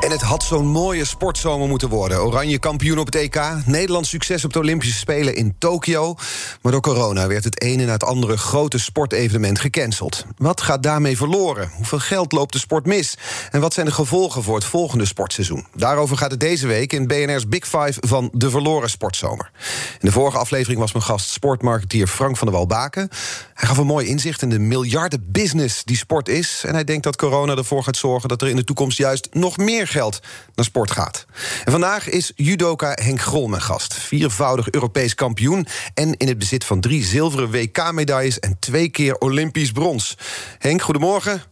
En het had zo'n mooie sportzomer moeten worden. Oranje kampioen op het EK, Nederlands succes op de Olympische Spelen in Tokio. Maar door corona werd het ene na het andere grote sportevenement gecanceld. Wat gaat daarmee verloren? Hoeveel geld loopt de sport mis? En wat zijn de gevolgen voor het volgende sportseizoen? Daarover gaat het deze week in BNR's Big Five van de verloren sportzomer. In de vorige aflevering was mijn gast sportmarketeer Frank van der Walbaken. Hij gaf een mooi inzicht in de miljarden business die sport is. En hij denkt dat corona ervoor gaat zorgen dat er in de toekomst juist nog meer geld naar sport gaat. En vandaag is judoka Henk Grol mijn gast. Viervoudig Europees kampioen en in het bezit van drie zilveren WK-medailles en twee keer Olympisch brons. Henk, goedemorgen.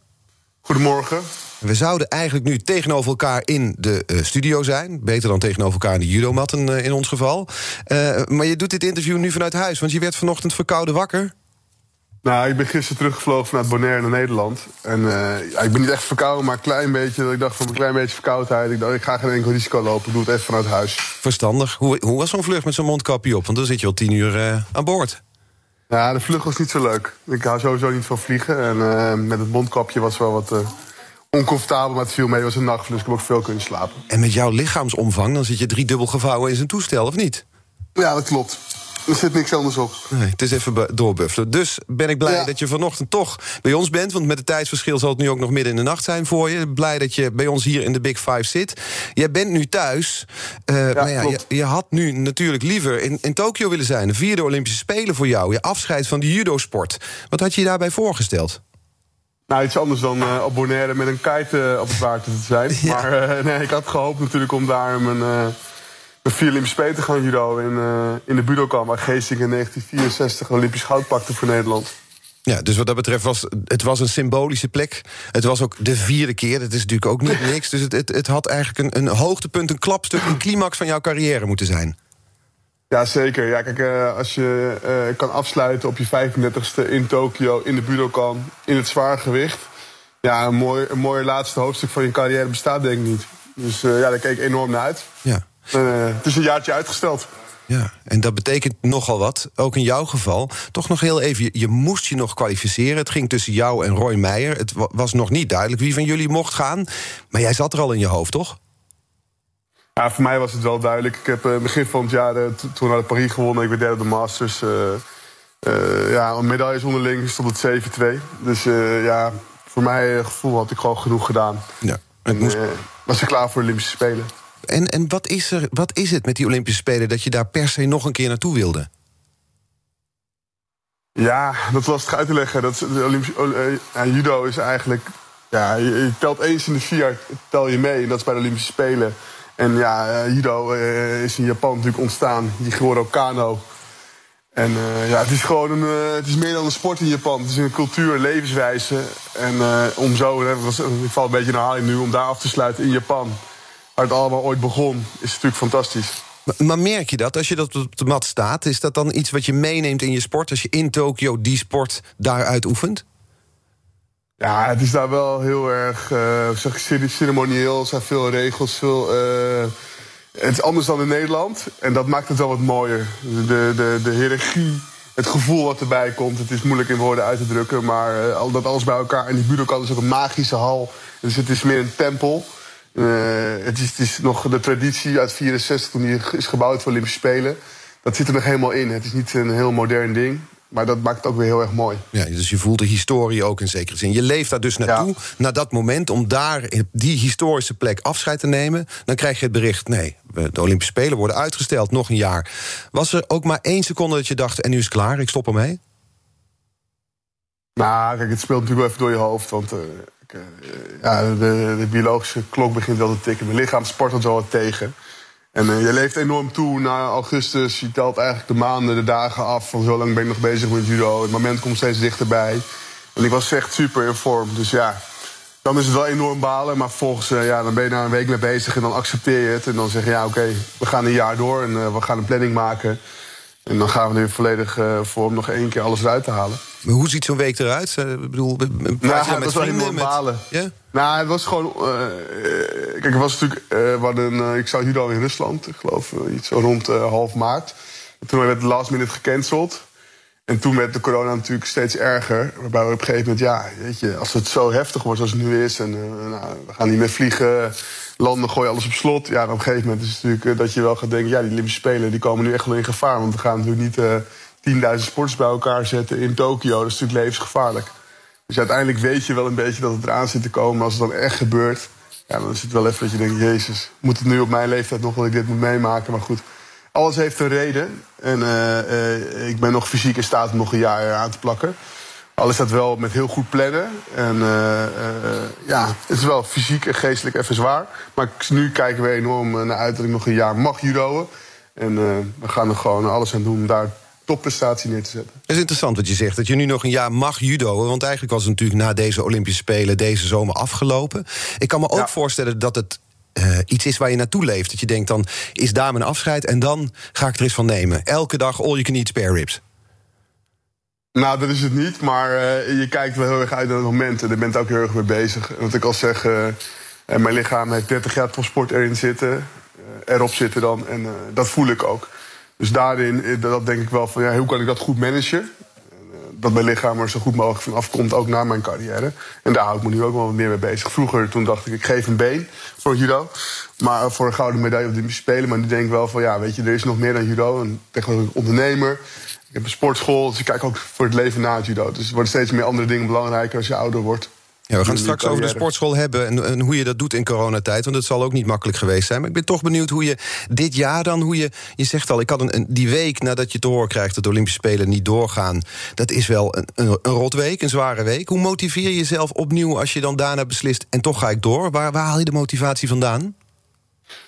Goedemorgen. We zouden eigenlijk nu tegenover elkaar in de uh, studio zijn. Beter dan tegenover elkaar in de judomatten uh, in ons geval. Uh, maar je doet dit interview nu vanuit huis, want je werd vanochtend verkouden wakker. Nou, ik ben gisteren teruggevlogen vanuit Bonaire naar Nederland. En uh, ja, ik ben niet echt verkouden, maar een klein beetje. Dat ik dacht van een klein beetje verkoudheid. Ik dacht, ik ga geen enkel risico lopen. Ik doe het even vanuit huis. Verstandig. Hoe, hoe was zo'n vlucht met zo'n mondkapje op? Want dan zit je al tien uur uh, aan boord. Ja, de vlucht was niet zo leuk. Ik hou sowieso niet van vliegen. En uh, met het mondkapje was wel wat oncomfortabel, maar het viel mee. Het was een nachtvlucht, dus ik heb ook veel kunnen slapen. En met jouw lichaamsomvang, dan zit je driedubbel gevouwen in zijn toestel, of niet? Ja, dat klopt. Er zit niks anders op. Nee, het is even doorbuffelen. Dus ben ik blij ja. dat je vanochtend toch bij ons bent. Want met het tijdsverschil zal het nu ook nog midden in de nacht zijn voor je. Blij dat je bij ons hier in de Big Five zit. Jij bent nu thuis. Uh, ja, maar ja, je, je, had nu natuurlijk liever in, in Tokio willen zijn. De vierde Olympische Spelen voor jou. Je afscheid van de judo-sport. Wat had je je daarbij voorgesteld? Nou, iets anders dan uh, op Bonaire met een kite uh, op het water te zijn. Maar nee, ik had gehoopt natuurlijk om daar mijn vier Olympische Spelen gaan judo in, uh, in de Budokan... waar Geesting in 1964 een Olympisch goud pakte voor Nederland. Ja, dus wat dat betreft was het was een symbolische plek. Het was ook de vierde keer, dat is natuurlijk ook niet niks. Dus het, het, het had eigenlijk een, een hoogtepunt, een klapstuk... een climax van jouw carrière moeten zijn. Ja, zeker. Ja, kijk, uh, als je uh, kan afsluiten op je 35ste in Tokio... in de Budokan, in het zwaar gewicht... ja, een mooi, een mooi laatste hoofdstuk van je carrière bestaat denk ik niet. Dus ja, daar keek ik enorm naar uit. Ja. Uh, het is een jaartje uitgesteld. Ja, en dat betekent nogal wat. Ook in jouw geval. Toch nog heel even, je, je, moest je nog kwalificeren. Het ging tussen jou en Roy Meijer. Het was nog niet duidelijk wie van jullie mocht gaan. Maar jij zat er al in je hoofd, toch? Ja, voor mij was het wel duidelijk. Ik heb uh, begin van het jaar, uh, toen naar Parijs gewonnen. Ik werd derde op de Masters. ja, een medailles onderling stond het 7-2. Dus ja, voor mij gevoel had ik gewoon genoeg gedaan. Ja, moest... was ik klaar voor de Olympische Spelen. En, en wat, is er, wat is het met die Olympische Spelen dat je daar per se nog een keer naartoe wilde? Ja, dat was het uit te leggen. Dat, de uh, judo is eigenlijk. Ja, je, telt eens in de vier tel je mee. Dat is bij de Olympische Spelen. En ja, uh, judo uh, is in Japan natuurlijk ontstaan. Jigoro Kano. En ja, het is gewoon een, het is meer dan een sport in Japan. Het is een cultuur, levenswijze. En om zo, hè, was, ik val een beetje naar haling nu, om daar af te sluiten in Japan het allemaal ooit begon, is natuurlijk fantastisch. Maar, merk je dat als je dat op de mat staat? Is dat dan iets wat je meeneemt in je sport als je in Tokio die sport daaruit oefent? Ja, het is daar wel heel erg uh, zeg, ceremonieel. Er zijn veel regels, veel. Uh, het is anders dan in Nederland. En dat maakt het wel wat mooier. De, de, de hiërarchie, het gevoel wat erbij komt. Het is moeilijk in woorden uit te drukken. Maar uh, al dat alles bij elkaar. En die Budokan is ook een magische hal. Dus het is meer een tempel. Uh, het, is, het, is, nog de traditie uit 64 toen die is gebouwd voor Olympische Spelen. Dat zit er nog helemaal in. Het is niet een heel modern ding. Maar dat maakt het ook weer heel erg mooi. Ja, dus je voelt de historie ook in zekere zin. Je leeft daar dus naartoe, ja. naar dat moment... om daar die historische plek afscheid te nemen. Dan krijg je het bericht, nee, de Olympische Spelen worden uitgesteld, nog een jaar. Was er ook maar één seconde dat je dacht, en nu is het klaar, ik stop ermee? Nou, kijk, het speelt natuurlijk wel even door je hoofd. Want uh, uh, ja, de, de, biologische klok begint wel te tikken. Mijn lichaam spartelt wel wat tegen. En uh, je leeft enorm toe na augustus. Je telt eigenlijk de maanden, de dagen af. Van zo lang ben ik nog bezig met judo. Het moment komt steeds dichterbij. En ik was echt super in vorm. Dus ja, dan is het wel enorm balen. Maar volgens, uh, ja, dan ben je daar een week mee bezig en dan accepteer je het. En dan zeg je, ja, oké, we gaan een jaar door en we gaan een planning maken. En dan gaan we er volledig uh, voor om nog één keer alles eruit te halen. Maar hoe ziet zo'n week eruit? Ik bedoel, praat nou, je met vrienden? Met... Ja? Nou, het was gewoon... kijk, het was natuurlijk... we hadden, ik zou judo in Rusland, ik geloof iets rond half maart. Toen werd de last minute gecanceld. En toen werd de corona natuurlijk steeds erger. Waarbij we op een gegeven moment, ja, weet je, als het zo heftig wordt als het nu is. en uh, nou, we gaan niet meer vliegen, landen gooien alles op slot. Ja, op een gegeven moment is het natuurlijk uh, dat je wel gaat denken, ja, die Olympische Spelen die komen nu echt wel in gevaar. Want we gaan natuurlijk niet uh, 10.000 sporters bij elkaar zetten in Tokio. Dat is natuurlijk levensgevaarlijk. Dus uiteindelijk weet je wel een beetje dat het eraan zit te komen. Als het dan echt gebeurt, ja, dan is het wel even dat je denkt, Jezus, moet het nu op mijn leeftijd nog dat ik dit moet meemaken? Maar goed alles heeft een reden. En uh, ik ben nog fysiek in staat om nog een jaar aan te plakken. Alles staat wel met heel goed plannen. En uh, ja, het is wel fysiek en geestelijk even zwaar. Maar nu kijken we enorm naar uit dat ik nog een jaar mag judoën. En we gaan er gewoon alles aan doen om daar topprestatie neer te zetten. Het is interessant wat je zegt, dat je nu nog een jaar mag judoën. Want eigenlijk was het natuurlijk na deze Olympische Spelen deze zomer afgelopen. Ik kan me ook ja. voorstellen dat het uh, iets is waar je naartoe leeft. Dat je denkt, dan is daar mijn afscheid en dan ga ik er eens van nemen. Elke dag all you can eat spare ribs. Nou, dat is het niet, maar uh, je kijkt wel heel erg uit naar het moment. En daar bent ook heel erg mee bezig. Wat ik al zeg, uh, mijn lichaam heeft 30 jaar topsport erin zitten. erop zitten dan, en dat voel ik ook. Dus daarin, dat denk ik wel van, ja, hoe kan ik dat goed managen? Dat mijn lichaam er zo goed mogelijk van afkomt, ook na mijn carrière. En daar hou ik me nu ook wel meer mee bezig. Vroeger toen dacht ik, ik geef een been voor judo. Maar voor een gouden medaille op de Spelen. Maar nu denk ik wel van, ja, weet je, er is nog meer dan judo. En tegenwoordig ondernemer. Ik heb een sportschool, dus ik kijk ook voor het leven na het judo. Dus er worden steeds meer andere dingen belangrijker als je ouder wordt. Ja, we gaan het straks over de sportschool hebben en, en, hoe je dat doet in coronatijd. Want het zal ook niet makkelijk geweest zijn. Maar ik ben toch benieuwd hoe je dit jaar dan, hoe je. Je zegt al, ik had een, die week nadat je te horen krijgt dat de Olympische Spelen niet doorgaan. Dat is wel een, een, een rotweek, een zware week. Hoe motiveer je jezelf opnieuw als je dan daarna beslist en toch ga ik door? Waar, waar haal je de motivatie vandaan?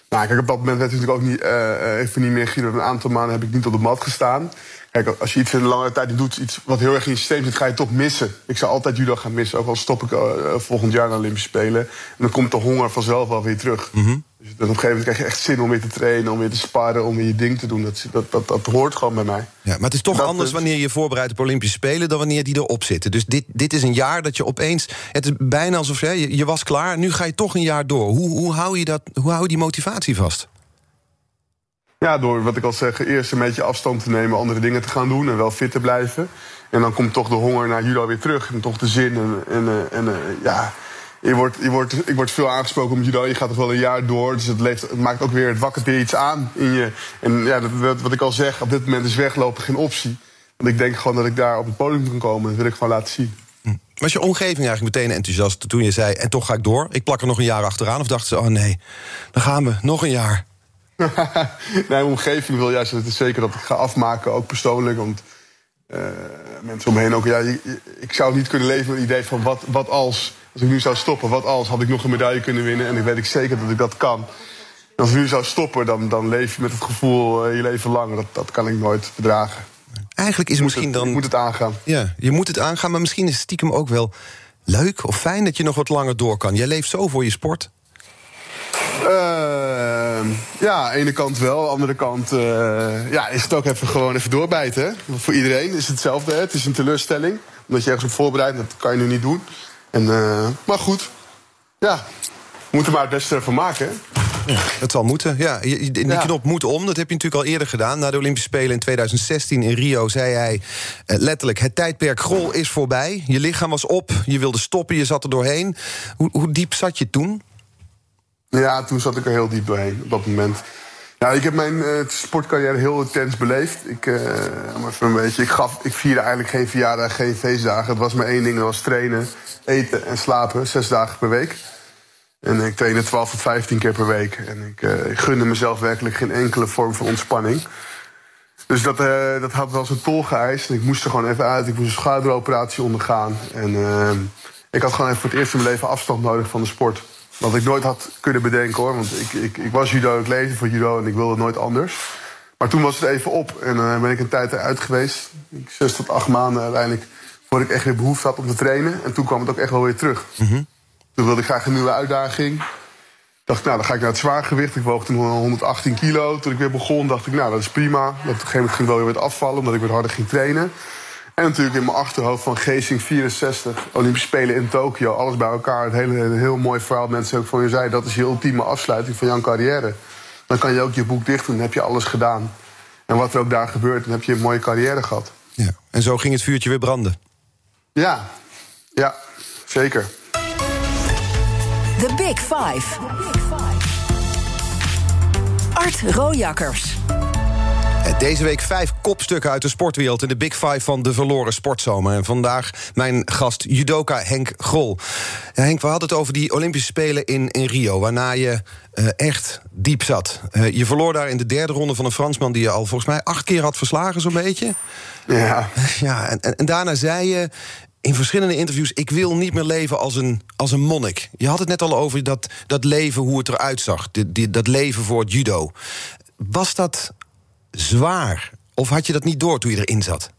Nou, kijk, op dat moment werd natuurlijk ook niet, uh, even niet meer Guido. Een aantal maanden heb ik niet op de mat gestaan. Kijk, als je iets in een lange tijd doet, iets wat heel erg in je systeem zit, ga je toch missen. Ik zou altijd judo gaan missen, ook al stop ik uh, volgend jaar naar Olympische Spelen. En dan komt de honger vanzelf wel weer terug. Mm -hmm. Dus op een gegeven moment krijg je echt zin om weer te trainen, om weer te sparren, om weer je ding te doen. Dat, dat, dat, dat hoort gewoon bij mij. Ja, maar het is toch dat anders wanneer je voorbereidt op Olympische Spelen dan wanneer die erop zitten. Dus dit, dit is een jaar dat je opeens. Het is bijna alsof je, je was klaar, nu ga je toch een jaar door. Hoe, hoe, hou, je dat, hoe hou je die motivatie vast? Ja, door wat ik al zeg, eerst een beetje afstand te nemen, andere dingen te gaan doen en wel fit te blijven. En dan komt toch de honger naar judo weer terug en toch de zin. En, en, en ja, je wordt, je wordt, ik word veel aangesproken om judo. Je gaat toch wel een jaar door. Dus het, maakt ook weer, het wakkert weer iets aan in je. En ja, wat ik al zeg, op dit moment is weglopen geen optie. Want ik denk gewoon dat ik daar op het podium kan komen. Dat wil ik gewoon laten zien. Hm. Was je omgeving eigenlijk meteen enthousiast toen je zei... en toch ga ik door, ik plak er nog een jaar achteraan? Of dachten ze, oh nee, dan gaan we, nog een jaar? mijn omgeving wil juist dat het zeker dat ik ga afmaken, ook persoonlijk. Want uh, mensen om me heen ook, ja, ik zou niet kunnen leven met het idee van wat, wat als, als ik nu zou stoppen, wat als had ik nog een medaille kunnen winnen en ik weet ik zeker dat ik dat kan. En als ik nu zou stoppen, dan, dan leef je met het gevoel uh, je leven lang. Dat, dat kan ik nooit verdragen. Eigenlijk is het misschien het, dan. Je moet het aangaan. Ja, je moet het aangaan, maar misschien is het stiekem ook wel leuk of fijn dat je nog wat langer door kan. Jij leeft zo voor je sport. Uh, ja, ene kant wel. Andere kant uh, ja, is het ook even gewoon even doorbijten. Hè? Voor iedereen is het hetzelfde. Hè? Het is een teleurstelling. Omdat je ergens op voorbereidt. Dat kan je nu niet doen. En, uh, maar goed. Ja, we moeten maar het beste van maken. Hè? Ja, het zal moeten. Ja, die ja. knop moet om. Dat heb je natuurlijk al eerder gedaan. Na de Olympische Spelen in 2016 in Rio zei hij uh, letterlijk: het tijdperk Grol is voorbij. Je lichaam was op. Je wilde stoppen. Je zat er doorheen. Hoe, hoe diep zat je toen? Ja, toen zat ik er heel diep doorheen op dat moment. Ik heb mijn uh, sportcarrière heel intens beleefd. Ik, uh, een beetje, ik, gaf, ik vierde eigenlijk geen verjaardag, geen feestdagen. Het was maar één ding, dat was trainen, eten en slapen. Zes dagen per week. En ik trainde 12 tot 15 keer per week. En ik, uh, ik gunde mezelf werkelijk geen enkele vorm van ontspanning. Dus dat, dat had wel zijn tol geëist. En ik moest er gewoon even uit. Ik moest een schaduwoperatie ondergaan. En ik had gewoon even voor het eerst in mijn leven afstand nodig van de sport. Wat ik nooit had kunnen bedenken hoor. Want ik, ik, ik was judo, ik leefde voor judo en ik wilde het nooit anders. Maar toen was het even op en uh, ben ik een tijd eruit geweest. Zes tot acht maanden uiteindelijk. Voordat ik echt weer behoefte had om te trainen. En toen kwam het ook echt wel weer terug. Mm -hmm. Toen wilde ik graag een nieuwe uitdaging. Dacht, nou, dan ga ik naar het zwaargewicht. Ik woog toen 118 kilo. Toen ik weer begon, dacht ik, nou, dat is prima. Op een gegeven moment ging ik wel weer wat afvallen, omdat ik weer harder ging trainen. En natuurlijk in mijn achterhoofd van Geesing 64, Olympische Spelen in Tokio. Alles bij elkaar. Het hele, een heel mooi verhaal. Mensen ook van je zei, dat is je ultieme afsluiting van jouw carrière. Dan kan je ook je boek dicht doen, dan heb je alles gedaan. En wat er ook daar gebeurt, dan heb je een mooie carrière gehad. Ja. En zo ging het vuurtje weer branden. Ja, ja, zeker. The Big Five. Art Rojakkers. Eh, Deze week vijf kopstukken uit de sportwereld in de Big Five van de verloren sportzomer. En vandaag mijn gast judoka Henk Grol. Ja, Henk, we hadden het over die Olympische Spelen in, in Rio, waarna je eh, echt diep zat. Eh, je verloor daar in de derde ronde van een Fransman die je al volgens mij acht keer had verslagen, zo'n beetje. Ja. Ja, en, en, en daarna zei je in verschillende interviews: Ik wil niet meer leven als een, als een monnik. Je had het net al over dat, dat leven, hoe het eruit zag. Die, die- dat leven voor het judo. Was dat zwaar? Of had je dat niet door toen je erin zat?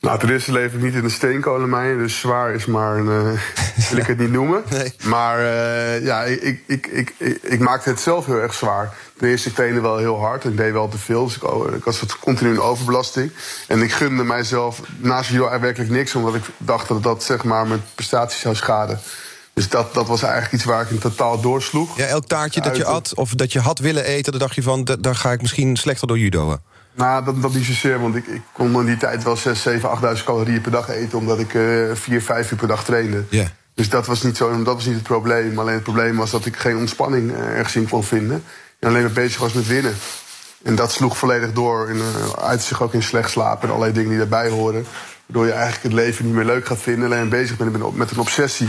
Nou, ten eerste leef ik niet in de steenkolenmijn, dus zwaar is maar een. eh, wil ik het niet noemen. Nee. Maar eh, ja, ik, ik, ik, ik, maakte het zelf heel erg zwaar. Ten eerste, ik trainde wel heel hard en ik deed wel te veel. Dus ik, was wat continu in overbelasting. En ik gunde mijzelf naast judo eigenlijk werkelijk niks, omdat ik dacht dat dat zeg maar mijn prestaties zou schaden. Dus dat, dat was eigenlijk iets waar ik in totaal doorsloeg. Ja, elk taartje dat je at of dat je had willen eten, dan dacht je van, da- daar ga ik misschien slechter door judoën. Nou, dat, dat niet zozeer, want ik, ik kon in die tijd wel 6, 7, 8000 calorieën per dag eten, omdat ik eh 4, 5 uur per dag trainde. Ja. Dus dat was, niet zo, dat was niet het probleem. Alleen het probleem was dat ik geen ontspanning eh, ergens in kon vinden. En alleen maar bezig was met winnen. En dat sloeg volledig door. En uh, uit zich ook in slecht slapen en allerlei dingen die daarbij horen. Waardoor je eigenlijk het leven niet meer leuk gaat vinden. Alleen bezig bent met met een obsessie.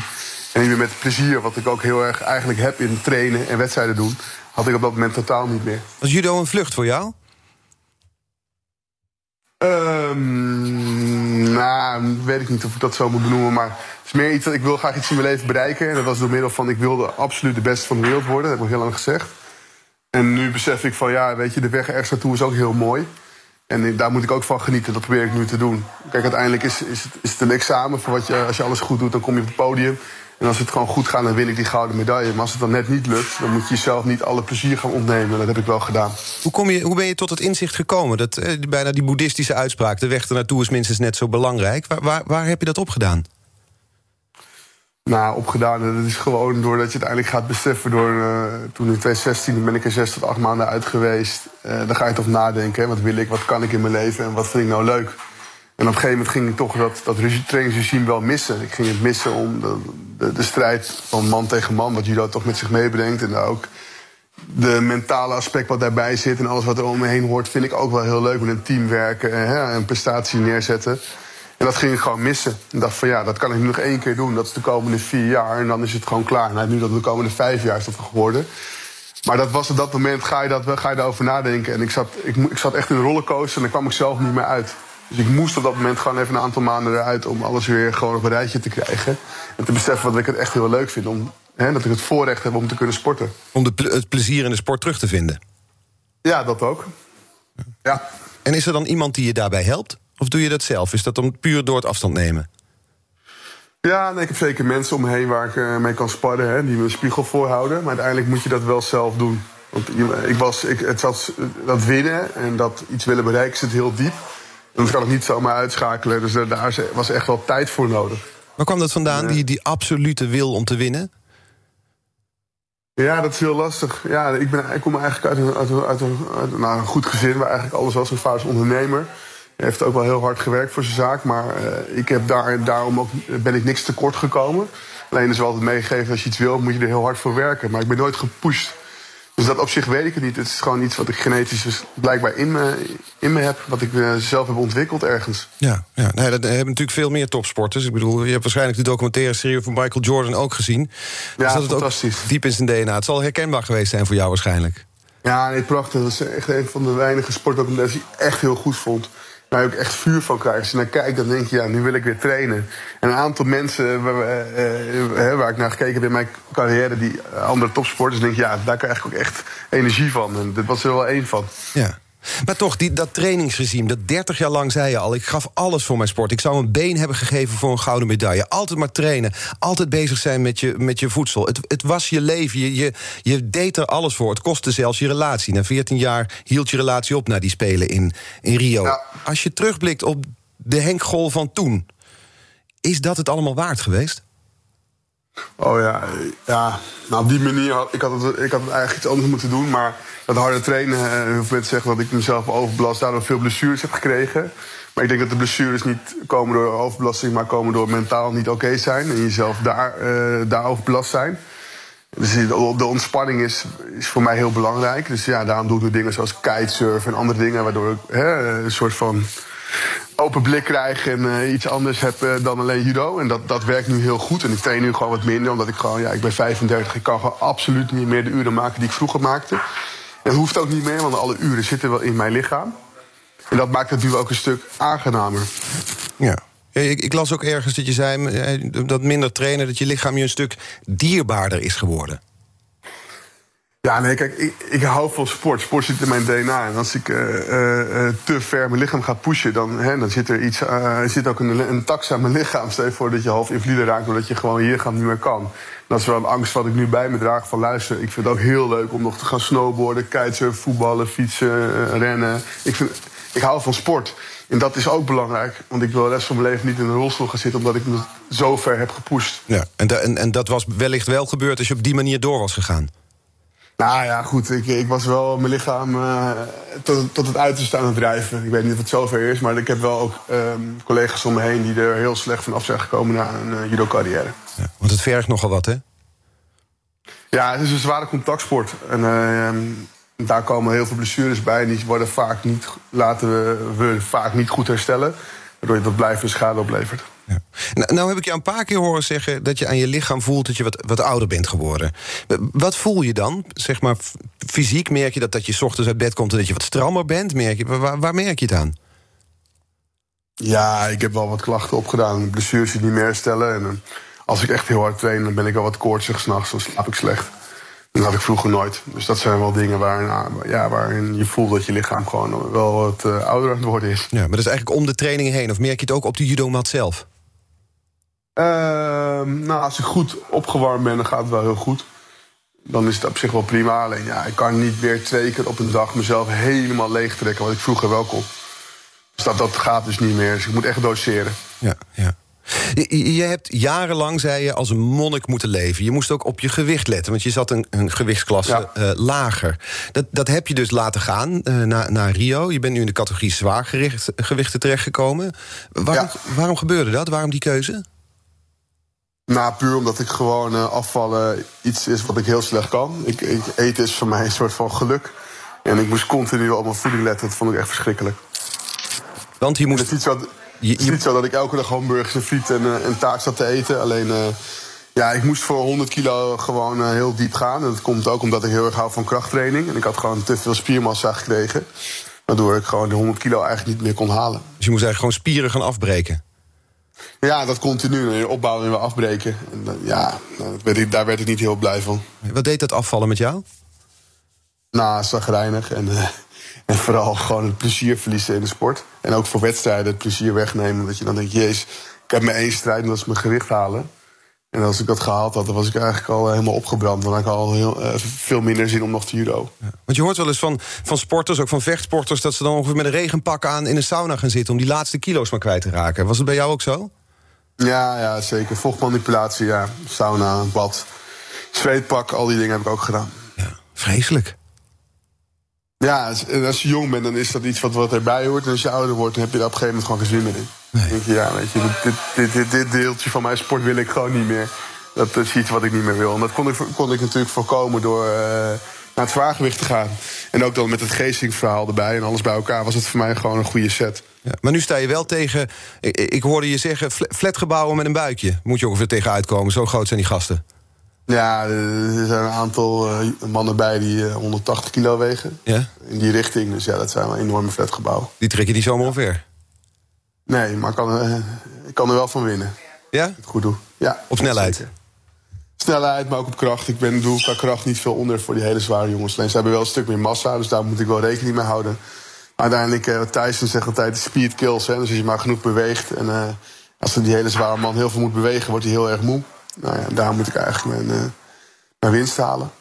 En niet meer met plezier, wat ik ook heel erg eigenlijk heb in trainen en wedstrijden doen. Had ik op dat moment totaal niet meer. Was judo een vlucht voor jou? Ehm, nou, weet ik niet of ik dat zo moet benoemen. Maar het is meer iets dat ik wil graag iets in mijn leven bereiken. En dat was door middel van ik wilde absoluut de beste van de wereld worden. Dat heb ik heel lang gezegd. En nu besef ik van ja, weet je, de weg ergens naartoe is ook heel mooi. En daar moet ik ook van genieten. Dat probeer ik nu te doen. Kijk, uiteindelijk is, is, het, is het een examen. Voor wat je, als je alles goed doet, dan kom je op het podium. En als het gewoon goed gaat, dan win ik die gouden medaille. Maar als het dan net niet lukt, dan moet je jezelf niet alle plezier gaan ontnemen. Dat heb ik wel gedaan. Hoe, kom je, hoe ben je tot het inzicht gekomen? Dat, eh, bijna die boeddhistische uitspraak, de weg ernaartoe is minstens net zo belangrijk. Waar, waar, waar heb je dat opgedaan? Nou, opgedaan. Dat is gewoon doordat je uiteindelijk gaat beseffen. Door, eh, toen in 2016 ben ik er zes tot acht maanden uit geweest. Eh, dan ga je toch nadenken. Hè, wat wil ik, wat kan ik in mijn leven en wat vind ik nou leuk. En op een gegeven moment ging ik toch dat, dat regi- trainingsregime wel missen. Ik ging het missen om de, de, strijd van man tegen man, wat judo toch met zich meebrengt. En ook de mentale aspect wat daarbij zit en alles wat er om me heen hoort, vind ik ook wel heel leuk. Met een team werken en hè, een prestatie neerzetten. En dat ging ik gewoon missen. Ik dacht van ja, dat kan ik nu nog één keer doen. Dat is de komende vier jaar en dan is het gewoon klaar. Nou, nu dat de komende vijf jaar is dat geworden. Maar dat was op dat moment, ga je, dat, ga je daarover nadenken. En ik zat, ik, ik zat echt in een rollercoaster en daar kwam ik zelf niet meer uit. Dus ik moest op dat moment gewoon even een aantal maanden eruit... om alles weer gewoon op een rijtje te krijgen. En te beseffen dat ik het echt heel leuk vind. Om, hè, dat ik het voorrecht heb om te kunnen sporten. Om de, het plezier in de sport terug te vinden. Ja, dat ook. Ja. En is er dan iemand die je daarbij helpt? Of doe je dat zelf? Is dat dan puur door het afstand nemen? Ja, nee, ik heb zeker mensen om me heen waar ik eh, mee kan sparren, hè, die me een spiegel voorhouden. Maar uiteindelijk moet je dat wel zelf doen. Want ik was, ik, het zat, dat winnen en dat iets willen bereiken zit heel diep. Dat kan ik niet zomaar uitschakelen. Dus daar- was echt wel tijd voor nodig. Waar kwam dat vandaan, die, die absolute wil om te winnen? Ja, dat is heel lastig. Ja, ik, ben, ik kom eigenlijk uit een, uit een, uit een, uit een- nou, een goed gezin waar eigenlijk alles was. Mijn vader is ondernemer. Hij heeft ook wel heel hard gewerkt voor zijn zaak. Maar eh, ik heb daar, daarom ook, ben ik niks tekort gekomen. Alleen is wel altijd meegegeven, als je iets wil, moet je er heel hard voor werken. Maar ik ben nooit gepusht. Dus dat op zich weet ik het niet. Het is gewoon iets wat ik genetisch dus blijkbaar in me, in me heb. Wat ik eh, zelf heb ontwikkeld ergens. Ja, ja. Nee, dat hebben natuurlijk veel meer topsporters. Ik bedoel, je hebt waarschijnlijk de documentaire serie van Michael Jordan ook gezien. Ja, Dus het ook fantastisch. diep in zijn DNA. Het zal herkenbaar geweest zijn voor jou waarschijnlijk. Ja, nee, prachtig. Dat is echt een van de weinige sportdocumentaires die ik echt heel goed vond. Waar je ook echt vuur van krijgt. Als je naar kijkt, dan denk je, ja, nu wil ik weer trainen. En een aantal mensen waar, eh, eh, waar ik naar gekeken heb in mijn carrière... die andere topsporters, denk je, ja, daar krijg ik ook echt energie van. En dit was er wel één van. Ja. Maar toch, die, dat trainingsregime, dat 30 jaar lang zei je al... ik gaf alles voor mijn sport. Ik zou een been hebben gegeven voor een gouden medaille. Altijd maar trainen, altijd bezig zijn met je, met je voedsel. Het, het was je leven, je, je, je deed er alles voor. Het kostte zelfs je relatie. Na 14 jaar hield je relatie op na die Spelen in, in Rio. Als je terugblikt op de Henk Gol van toen... is dat het allemaal waard geweest? Oh ja, ja. Nou, op die manier had ik had het, ik had eigenlijk iets anders moeten doen. Maar dat harde trainen, eh, heel veel mensen zeggen dat ik mezelf overbelast, daardoor veel blessures heb gekregen. Maar ik denk dat de blessures niet komen door overbelasting, maar komen door mentaal niet oké zijn. En jezelf daar, uh, daar overbelast zijn. Dus de ontspanning is, is voor mij heel belangrijk. Dus ja, daarom doe ik dingen zoals kitesurfen en andere dingen, waardoor ik hè, een soort van open blik krijg en uh, iets anders heb uh, dan alleen judo. En dat, dat werkt nu heel goed. En ik train nu gewoon wat minder, omdat ik gewoon, ja, ik ben 35. Ik kan gewoon absoluut niet meer de uren maken die ik vroeger maakte. En hoeft ook niet meer, want alle uren zitten wel in mijn lichaam. En dat maakt het nu ook een stuk aangenamer. Ja. Ik, ik las ook ergens dat je zei eh, dat minder trainen, dat je lichaam je een stuk dierbaarder is geworden. Ja, nee, kijk, ik, hou van sport. Sport zit in mijn DNA. En als ik uh, uh, te ver mijn lichaam ga pushen, dan, hè, dan zit er iets, uh, zit ook een, een tax aan mijn lichaam. Stel voor dat je half invalide raakt doordat je gewoon je lichaam niet meer kan. Dat is wel een angst wat ik nu bij me draag van luister. Ik vind het ook heel leuk om nog te gaan snowboarden, kitesurfen, voetballen, fietsen, rennen. Ik, vind, ik hou van sport. En dat is ook belangrijk, want ik wil de rest van mijn leven niet in een rolstoel gaan zitten omdat ik me zo ver heb gepusht. Ja, en, en dat was wellicht wel gebeurd als je op die manier door was gegaan. Nou ja, goed. Ik, ik was wel mijn lichaam uh, tot, tot het uiterste aan het drijven. Ik weet niet of het zover is, maar ik heb wel ook um, collega's om me heen die er heel slecht van af zijn gekomen na een uh, judo-carrière. Ja, want het vergt nogal wat, hè? Ja, het is een zware contactsport. En uh, daar komen heel veel blessures bij. En die worden vaak niet, laten we, we vaak niet goed herstellen. Waardoor je dat blijvende schade oplevert. Ja. Nou, nou, heb ik je een paar keer horen zeggen dat je aan je lichaam voelt dat je wat, wat ouder bent geworden. Wat voel je dan? Zeg maar fysiek merk je dat, dat je s ochtends uit bed komt en dat je wat strammer bent? Merk je, waar, waar merk je het aan? Ja, ik heb wel wat klachten opgedaan. Blessures die niet meer herstellen. En als ik echt heel hard train, dan ben ik wel wat koortsig s'nachts. Dan slaap ik slecht. Dat had ik vroeger nooit. Dus dat zijn wel dingen waarin, ja, waarin je voelt dat je lichaam gewoon wel wat uh, ouder aan het worden is. Ja, maar dat is eigenlijk om de training heen. Of merk je het ook op de judomat zelf? Uh, nou, als ik goed opgewarmd ben, dan gaat het wel heel goed. Dan is het op zich wel prima. Alleen ja, ik kan niet weer twee keer op een dag mezelf helemaal leeg trekken, wat ik vroeger wel kon. Dus dat, dat gaat dus niet meer. Dus ik moet echt doseren. Ja, ja. Je, je hebt jarenlang, zei je, als een monnik moeten leven. Je moest ook op je gewicht letten, want je zat een, een gewichtsklasse ja. uh, lager. Dat, dat heb je dus laten gaan uh, naar, naar Rio. Je bent nu in de categorie zwaargewichten terechtgekomen. Waarom, ja. waarom gebeurde dat? Waarom die keuze? Nou, puur omdat ik gewoon uh, afvallen iets is wat ik heel slecht kan. Ik, ik, eten is voor mij een soort van geluk. En ik moest continu op mijn voeding letten. Dat vond ik echt verschrikkelijk. Want je moest... Is niet zo, je. Het is niet zo dat ik elke dag hamburgers en friet en, uh, en taart zat te eten. Alleen, uh, ja, ik moest voor 100 kilo gewoon uh, heel diep gaan. En dat komt ook omdat ik heel erg hou van krachttraining. En ik had gewoon te veel spiermassa gekregen. Waardoor ik gewoon de 100 kilo eigenlijk niet meer kon halen. Dus je moest eigenlijk gewoon spieren gaan afbreken? Ja, dat continu. Opbouwen en weer afbreken. En, ja, daar werd ik niet heel blij van. Wat deed dat afvallen met jou? Nou, zagrijnig. En, en vooral gewoon het plezier verliezen in de sport. En ook voor wedstrijden het plezier wegnemen. Dat je dan denkt, jezus, ik heb maar één strijd en dat is mijn gewicht halen. En als ik dat gehaald had, dan was ik eigenlijk al helemaal opgebrand. Dan had ik al heel, uh, veel minder zin om nog te judo. Ja, want je hoort wel eens van, van sporters, ook van vechtsporters... dat ze dan ongeveer met een regenpak aan in een sauna gaan zitten... om die laatste kilo's maar kwijt te raken. Was het bij jou ook zo? Ja, ja zeker. Vochtmanipulatie, ja. Sauna, bad, zweetpak, al die dingen heb ik ook gedaan. Ja, vreselijk. Ja, en als je jong bent, dan is dat iets wat, wat erbij hoort. En als je ouder wordt, dan heb je daar op een gegeven moment gewoon geen zin meer in. Nee. Denk je, ja, weet je, dit, dit, dit, dit, deeltje van mijn sport wil ik gewoon niet meer. Dat is iets wat ik niet meer wil. En dat kon ik, kon ik natuurlijk voorkomen door uh, naar het zwaargewicht te gaan. En ook dan met het geestingverhaal erbij en alles bij elkaar was het voor mij gewoon een goede set. Ja, maar nu sta je wel tegen, ik, ik hoorde je zeggen, flatgebouwen met een buikje. Moet je ongeveer tegen uitkomen, zo groot zijn die gasten. Ja, er zijn een aantal uh, mannen bij die uh, 180 kilo wegen. Ja? In die richting. Dus ja, dat zijn wel enorme flatgebouwen. Die trek je niet zomaar omver? Nee, maar ik kan, uh, ik kan er wel van winnen. Ja? Het goed doe. Ja, op snelheid? Zeker. Snelheid, maar ook op kracht. Ik ben, doe qua kracht niet veel onder voor die hele zware jongens. Alleen ze hebben wel een stuk meer massa, dus daar moet ik wel rekening mee houden. uiteindelijk, uh, Tyson zegt altijd speed kills. Hè, dus als je maar genoeg beweegt. En uh, als die hele zware man heel veel moet bewegen, wordt hij heel erg moe. Nou ja, daar moet ik eigenlijk mijn, uh, mijn winst halen.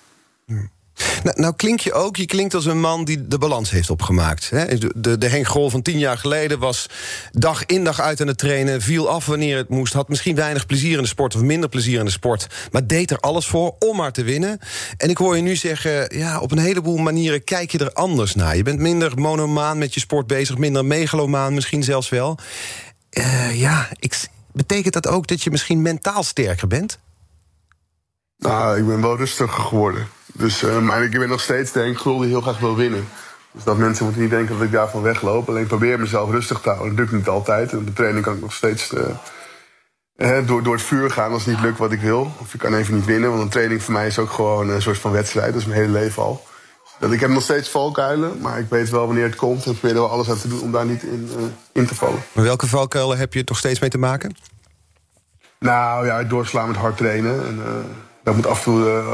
Nou, nou, klink je ook, je klinkt als een man die de balans heeft opgemaakt. Hè? De, de, Henk Grol van tien jaar geleden was dag in dag uit aan het trainen... viel af wanneer het moest, had misschien weinig plezier in de sport... of minder plezier in de sport, maar deed er alles voor om maar te winnen. En ik hoor je nu zeggen, ja, op een heleboel manieren kijk je er anders naar. Je bent minder monomaan met je sport bezig, minder megalomaan misschien zelfs wel. Uh, ja, ik, betekent dat ook dat je misschien mentaal sterker bent? Nou, ik ben wel rustiger geworden. Dus maar ik ben nog steeds denk ik heel graag wil winnen. Dus dat mensen moeten niet denken dat ik daarvan wegloop. Alleen probeer mezelf rustig te houden. Dat lukt niet altijd. Op de training kan ik nog steeds uh, door, door het vuur gaan als het niet lukt wat ik wil. Of ik kan even niet winnen. Want een training voor mij is ook gewoon een soort van wedstrijd. Dat is mijn hele leven al. Dat ik heb nog steeds valkuilen, maar ik weet wel wanneer het komt. En probeer er wel alles aan te doen om daar niet in, uh, in te vallen. Maar welke valkuilen heb je toch steeds mee te maken? Nou ja, doorslaan met hard trainen. En, dat moet af en, toe, uh,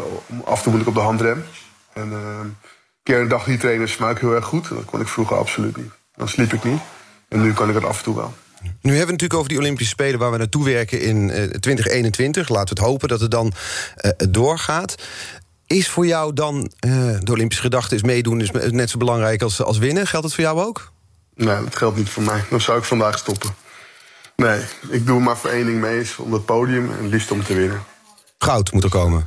af en toe moet ik op de handrem. En een keer een dag die trainen smaak ik heel erg goed. Dat kon ik vroeger absoluut niet. Dan sliep ik niet. En nu kan ik het af en toe wel. Nu hebben we het natuurlijk over die Olympische Spelen waar we naartoe werken in uh, 2021. Laten we het hopen dat het dan uh, doorgaat. Is voor jou dan de Olympische gedachte is meedoen is net zo belangrijk als, als winnen? Geldt het voor jou ook? Nee, dat geldt niet voor mij. Dan zou ik vandaag stoppen. Nee, ik doe maar voor één ding mee, om het podium en liefst om te winnen goud moet er komen?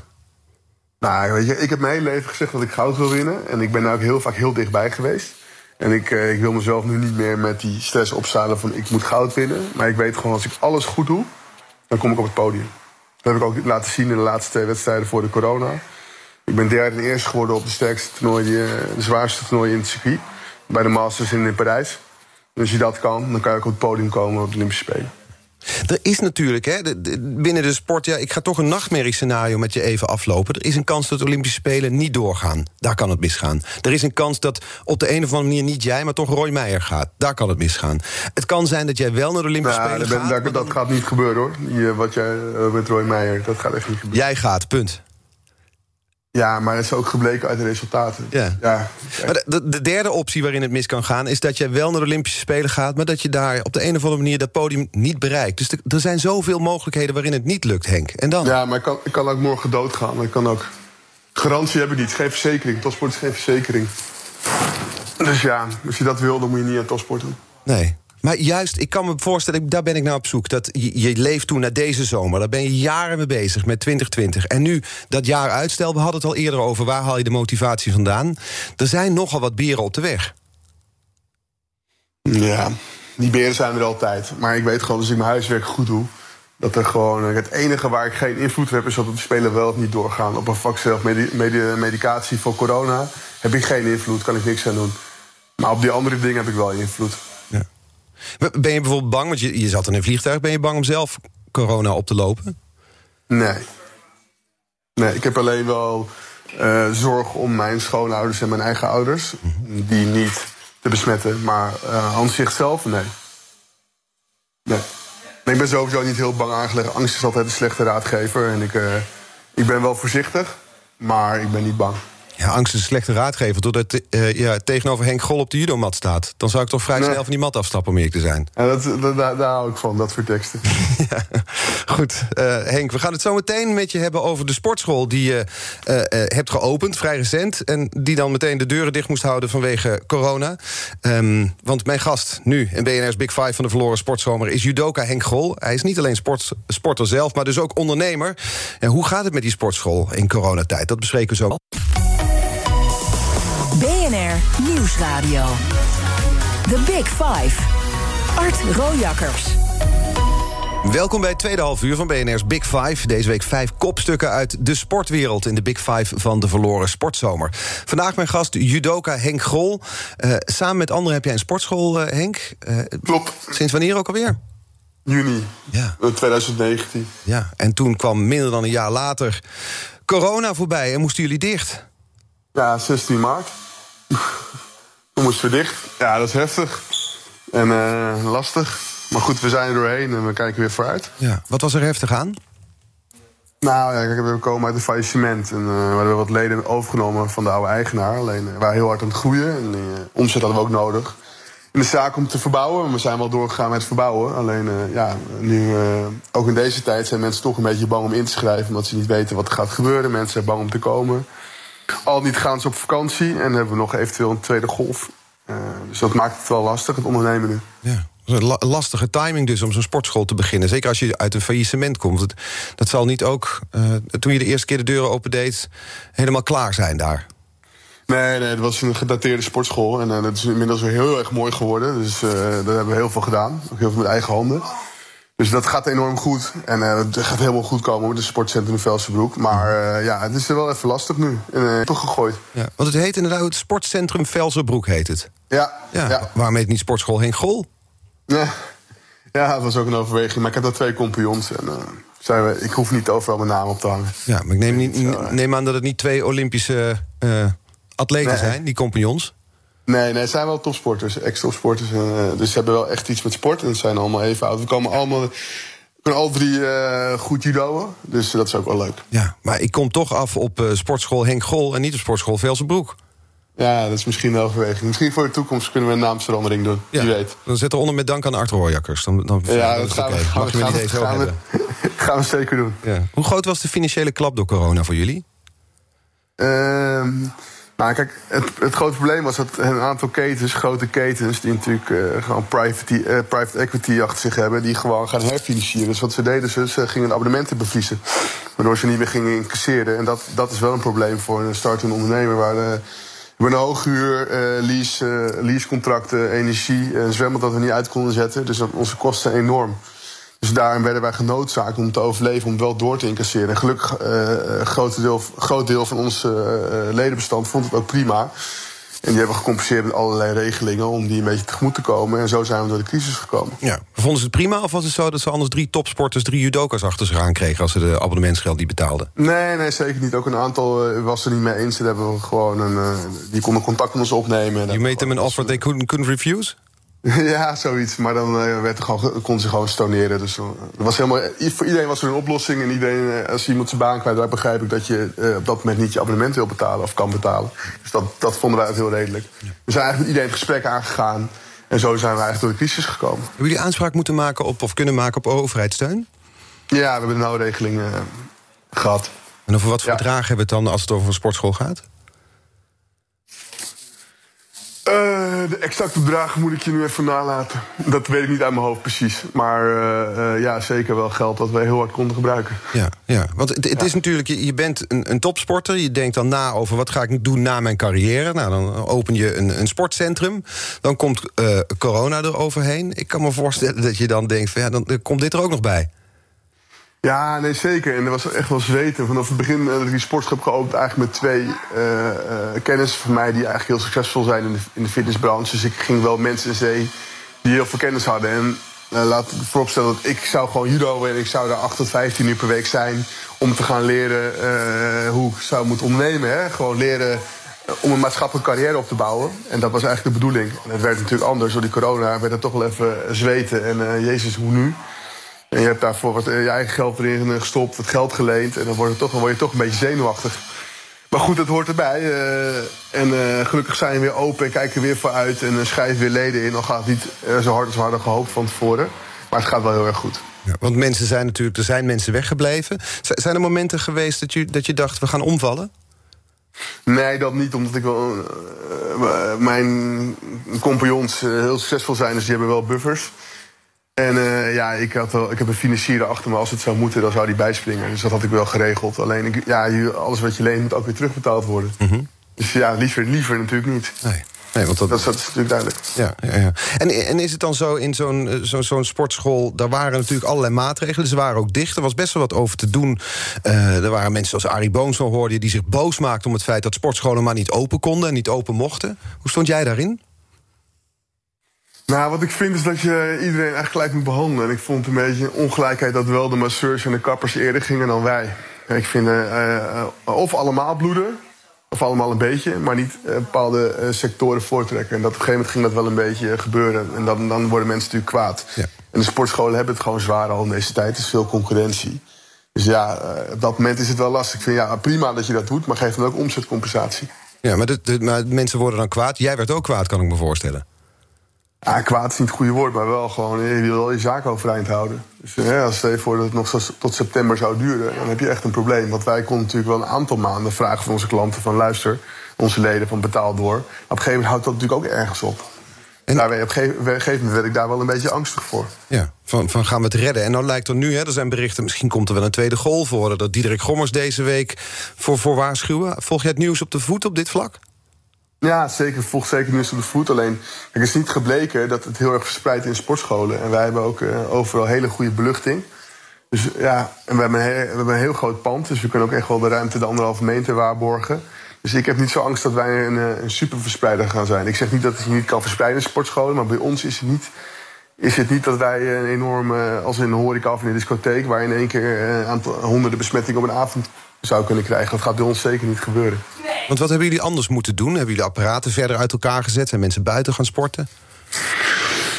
Nou, weet je, ik heb mijn hele leven gezegd dat ik goud wil winnen. En ik ben daar ook heel vaak heel dichtbij geweest. En ik, eh, ik wil mezelf nu niet meer met die stress opzalen van ik moet goud winnen. Maar ik weet gewoon als ik alles goed doe, dan kom ik op het podium. Dat heb ik ook laten zien in de laatste twee wedstrijden voor de corona. Ik ben derde en eerste geworden op de sterkste toernooi, de zwaarste toernooi in het circuit. Bij de Masters in Parijs. En als je dat kan, dan kan je ook op het podium komen op de Olympische Spelen. Er is natuurlijk, hè, binnen de sport... Ja, ik ga toch een nachtmerriescenario met je even aflopen. Er is een kans dat de Olympische Spelen niet doorgaan. Daar kan het misgaan. Er is een kans dat op de een of andere manier niet jij... maar toch Roy Meijer gaat. Daar kan het misgaan. Het kan zijn dat jij wel naar de Olympische Spelen gaat... Dat, dat gaat niet gebeuren, hoor. Die, wat jij uh, met Roy Meijer, dat gaat echt niet gebeuren. Jij gaat, punt. Ja, maar het is ook gebleken uit de resultaten. Ja. ja maar de, de, derde optie waarin het mis kan gaan... is dat jij wel naar de Olympische Spelen gaat... maar dat je daar op de een of andere manier dat podium niet bereikt. Dus er zijn zoveel mogelijkheden waarin het niet lukt, Henk. En dan? Ja, maar ik kan, ik kan ook morgen doodgaan. Maar ik kan ook... Garantie heb ik niet. Geen verzekering. Topsport is geen verzekering. Dus ja, als je dat wil, dan moet je niet aan topsport doen. Nee. Maar juist, ik kan me voorstellen, daar ben ik nou op zoek. Dat je, leeft toen naar deze zomer. Daar ben je jaren mee bezig met 2020. En nu dat jaar uitstel, we hadden het al eerder over... waar haal je de motivatie vandaan? Er zijn nogal wat beren op de weg. Ja, die beren zijn er altijd. Maar ik weet gewoon, als ik mijn huiswerk goed doe... dat er gewoon... Het enige waar ik geen invloed op heb... is dat de spelen wel of niet doorgaan. Op een vak zelf, medicatie voor corona... heb ik geen invloed, kan ik niks aan doen. Maar op die andere dingen heb ik wel invloed. Ben je bijvoorbeeld bang, want je, je zat in een vliegtuig... ben je bang om zelf corona op te lopen? Nee. Nee, ik heb alleen wel uh, zorg om mijn schoonouders en mijn eigen ouders... die niet te besmetten, maar uh, aan zichzelf, nee. Nee. Ik ben sowieso niet heel bang aangelegd. Angst is altijd een slechte raadgever. En ik, uh, ik ben wel voorzichtig, maar ik ben niet bang. Ja, angst is een slechte raadgever. Doordat uh, ja, tegenover Henk Gol op de judomat staat. Dan zou ik toch vrij snel van die mat afstappen om eerlijk te zijn. Ja, dat, dat, daar, hou ik van, dat voor teksten. ja, goed, uh, Henk, we gaan het zo meteen met je hebben over de sportschool... die je uh, hebt geopend, vrij recent... en die dan meteen de deuren dicht moest houden vanwege corona. Um, want mijn gast nu in BNR's Big Five van de verloren sportzomer... is judoka Henk Gol. Hij is niet alleen sport, sporter zelf, maar dus ook ondernemer. En hoe gaat het met die sportschool in coronatijd? Dat bespreken we zo. BNR Nieuwsradio. The Big Five. Art Rojakkers. Welkom bij het tweede half uur van BNR's Big Five. Deze week vijf kopstukken uit de sportwereld... in de Big Five van de verloren sportzomer. Vandaag mijn gast judoka Henk Grol. Uh, samen met anderen heb jij een sportschool, uh, Henk. Uh, Klopt. Sinds wanneer ook alweer? Juni ja. 2019. Ja, en toen kwam minder dan een jaar later corona voorbij... en moesten jullie dicht. Ja, 16 maart. Toen moesten we dicht. Ja, dat is heftig. En uh, lastig. Maar goed, we zijn er doorheen en we kijken weer vooruit. Ja. Wat was er heftig aan? Nou ja, kijk, we komen uit een faillissement. En uh, we hebben wat leden overgenomen van de oude eigenaar. Alleen uh, we waren heel hard aan het groeien. En uh, omzet hadden we ook nodig. In de zaak om te verbouwen. We zijn wel doorgegaan met verbouwen. Alleen ja, nu, ook in deze tijd, zijn mensen toch een beetje bang om in te schrijven. Omdat ze niet weten wat er gaat gebeuren. Mensen zijn bang om te komen. Al niet gaan ze op vakantie. En hebben we nog eventueel een tweede golf. dus dat maakt het wel lastig, het ondernemen nu. Ja. Een lastige timing dus om zo'n sportschool te beginnen. Zeker als je uit een faillissement komt. Dat, dat zal niet ook, uh, toen je de eerste keer de deuren opendeed... helemaal klaar zijn daar. Nee, nee, het was een gedateerde sportschool. En uh, dat is inmiddels weer heel erg mooi geworden. Dus daar hebben we heel veel gedaan. Ook heel veel met eigen handen. Dus dat gaat enorm goed. En het gaat helemaal goed komen met de sportcentrum Velsenbroek. Maar ja, het is er wel even lastig nu. En toch gegooid. Ja, want het heet inderdaad het sportcentrum Velsenbroek heet het. Ja. ja, ja. Waarom heet het niet sportschool Gol? Ja. ja, dat was ook een overweging. Maar ik heb daar twee compagnons en uh, zijn we, ik hoef niet overal mijn naam op te hangen. Ja, maar ik neem, niet, neem aan dat het niet twee Olympische uh, atleten nee. zijn, die compagnons. Nee, nee, het zijn wel topsporters, ex-topsporters. Uh, dus ze hebben wel echt iets met sport en ze zijn allemaal even oud. We komen allemaal, we kunnen al drie goed judoën, dus dat is ook wel leuk. Ja, maar ik kom toch af op sportschool Henk Gol en niet op sportschool Velsenbroek. Ja, dat is misschien een overweging. Misschien voor de toekomst kunnen we een naamsverandering doen. Ja, Wie weet. Dan zet eronder met dank aan Art Rooijakkers. Dan, dan ja, dat, gaan, okay. we, gaan, me gaan, gaan, hebben. we, gaan we zeker doen. Ja. Hoe groot was de financiële klap door corona voor jullie? Uh, nou, kijk, het, het, grote probleem was dat een aantal ketens, grote ketens, die natuurlijk uh, gewoon private, uh, private equity achter zich hebben, die gewoon gaan herfinancieren. Dus wat ze deden, ze, ze gingen abonnementen bevriezen. Waardoor ze niet meer gingen incasseren. En dat, dat is wel een probleem voor een startende ondernemer waar de, we een hooghuur, uh, lease, uh, leasecontracten, energie, een zwembad dat we niet uit konden zetten. Dus onze kosten zijn enorm. Dus daarom werden wij genoodzaakt om te overleven, om wel door te incasseren. En gelukkig een groot deel, groot deel van ons ledenbestand vond het ook prima. En die hebben gecompenseerd met allerlei regelingen om die een beetje tegemoet te komen. En zo zijn we door de crisis gekomen. Ja. Vonden ze het prima of was het zo dat ze anders drie topsporters, drie judokas achter zich aan kregen als ze de abonnementsgeld niet betaalden? Nee, nee, zeker niet. Ook een aantal uh, was er niet mee eens. Daar hebben we gewoon een, uh, die konden contact met ons opnemen. You made them an offer they couldn't, couldn't refuse? ja, zoiets. Maar dan uh, werd er gewoon, kon ze gewoon stoneren. Dus uh, was helemaal, voor iedereen was er een oplossing. En iedereen, uh, als iemand zijn baan kwijt, begrijp ik dat je op dat moment niet je abonnement wil betalen of kan betalen. Dus dat, dat vonden wij heel redelijk. We zijn eigenlijk met iedereen het gesprek aangegaan. En zo zijn we eigenlijk door de crisis gekomen. Hebben jullie aanspraak moeten maken op, of kunnen maken op overheidssteun? Ja, we hebben een nauwregeling gehad. En over wat voor ja. bedragen hebben we het dan als het over een sportschool gaat? Uh, de exacte bedragen moet ik je nu even nalaten. Dat weet ik niet uit mijn hoofd precies. Maar uh, uh, ja, zeker wel geld dat wij heel hard konden gebruiken. Ja, ja. want het, het ja. is natuurlijk, je, je bent een, een, topsporter. Je denkt dan na over wat ga ik doen na mijn carrière. Nou, dan open je een, een sportcentrum. Dan komt corona er overheen. Ik kan me voorstellen dat je dan denkt, van, ja, dan komt dit er ook nog bij. Ja, nee, zeker. En er was echt wel zweten. Vanaf het begin dat ik die sportschool heb geopend... eigenlijk met twee uh, kennissen van mij... die eigenlijk heel succesvol zijn in de, in de fitnessbranche. Dus ik ging wel mensen in zee die heel veel kennis hadden. En uh, laat ik vooropstellen dat ik zou gewoon judo... en ik zou daar 8 tot 15 uur per week zijn... om te gaan leren hoe ik zou moeten ondernemen. Hè? Gewoon leren om een maatschappelijke carrière op te bouwen. En dat was eigenlijk de bedoeling. En het werd natuurlijk anders. Door die corona werd het toch wel even zweten. En jezus, hoe nu? En je hebt daarvoor wat je eigen geld erin gestopt, wat geld geleend. En dan word je toch, dan word je toch een beetje zenuwachtig. Maar goed, dat hoort erbij. Uh, en uh, gelukkig zijn we weer open en kijken weer vooruit. En uh, schrijven weer leden in. Al gaat het niet zo hard als we hadden gehoopt van tevoren. Maar het gaat wel heel erg goed. Ja, want mensen zijn natuurlijk, er zijn mensen weggebleven. Zijn er momenten geweest dat je, dat je dacht, we gaan omvallen? Nee, dat niet. Omdat ik wel. mijn compagnons heel succesvol zijn, dus die hebben wel buffers. En uh, ja, ik, had wel, ik heb een financier achter me. Als het zou moeten, dan zou die bijspringen. Dus dat had ik wel geregeld. Alleen, ik, ja, alles wat je leent moet ook weer terugbetaald worden. Mm -hmm. Dus ja, liever, liever natuurlijk niet. Nee. Nee, want dat... Dat, dat is natuurlijk duidelijk. Ja, ja, ja. En, en is het dan zo in zo'n zo, zo'n sportschool... daar waren natuurlijk allerlei maatregelen. Ze waren ook dicht. Er was best wel wat over te doen. Uh, er waren mensen zoals Arie Boons van hoorde... die zich boos maakten om het feit dat sportscholen maar niet open konden... en niet open mochten. Hoe stond jij daarin? Nou, wat ik vind is dat je iedereen eigenlijk gelijk moet behandelen. En ik vond een beetje een ongelijkheid dat wel de masseurs en de kappers eerder gingen dan wij. Ik vind uh, uh, of allemaal bloeden, of allemaal een beetje, maar niet uh, bepaalde sectoren voortrekken. En dat op een gegeven moment ging dat wel een beetje gebeuren. En dan, dan worden mensen natuurlijk kwaad. Ja. En de sportscholen hebben het gewoon zwaar al in deze tijd. Er is veel concurrentie. Dus ja, eh, op dat moment is het wel lastig. Ik vind ja, prima dat je dat doet, maar geef dan ook omzetcompensatie. Ja, maar, de, maar mensen worden dan kwaad. Jij werd ook kwaad, kan ik me voorstellen. Ja, kwaad is niet het goede woord, maar wel gewoon, je wil wel je zaak overeind houden. Dus hè, als stel je voor dat het nog tot september zou duren, dan heb je echt een probleem. Want wij konden natuurlijk wel een aantal maanden vragen van onze klanten van luister, onze leden van betaal door. op een gegeven moment houdt dat natuurlijk ook ergens op. En daar, op een gegeven moment werd ik daar wel een beetje angstig voor. Ja, van, van gaan we het redden? En nou lijkt er nu, hè, er zijn berichten... misschien komt er wel een tweede golf voor... dat Diederik Gommers deze week voor, voor waarschuwen. Volg je het nieuws op de voet op dit vlak? Ja, zeker. Volg zeker nieuws op de voet. Alleen, het is niet gebleken dat het heel erg verspreidt in sportscholen. En wij hebben ook uh, overal hele goede beluchting. Dus ja, en we hebben, een heel, we hebben een heel groot pand. Dus we kunnen ook echt wel de ruimte de anderhalve meter waarborgen. Dus ik heb niet zo angst dat wij een, eh, een superverspreider gaan zijn. Ik zeg niet dat het je niet kan verspreiden in sportscholen, maar bij ons is het niet, is het niet dat wij een enorme, als in een horeca of in een discotheek, waar in één keer een aantal honderden besmettingen op een avond zou kunnen krijgen. Dat gaat bij ons zeker niet gebeuren. Want wat hebben jullie anders moeten doen? Hebben jullie apparaten verder uit elkaar gezet? Zijn mensen buiten gaan sporten?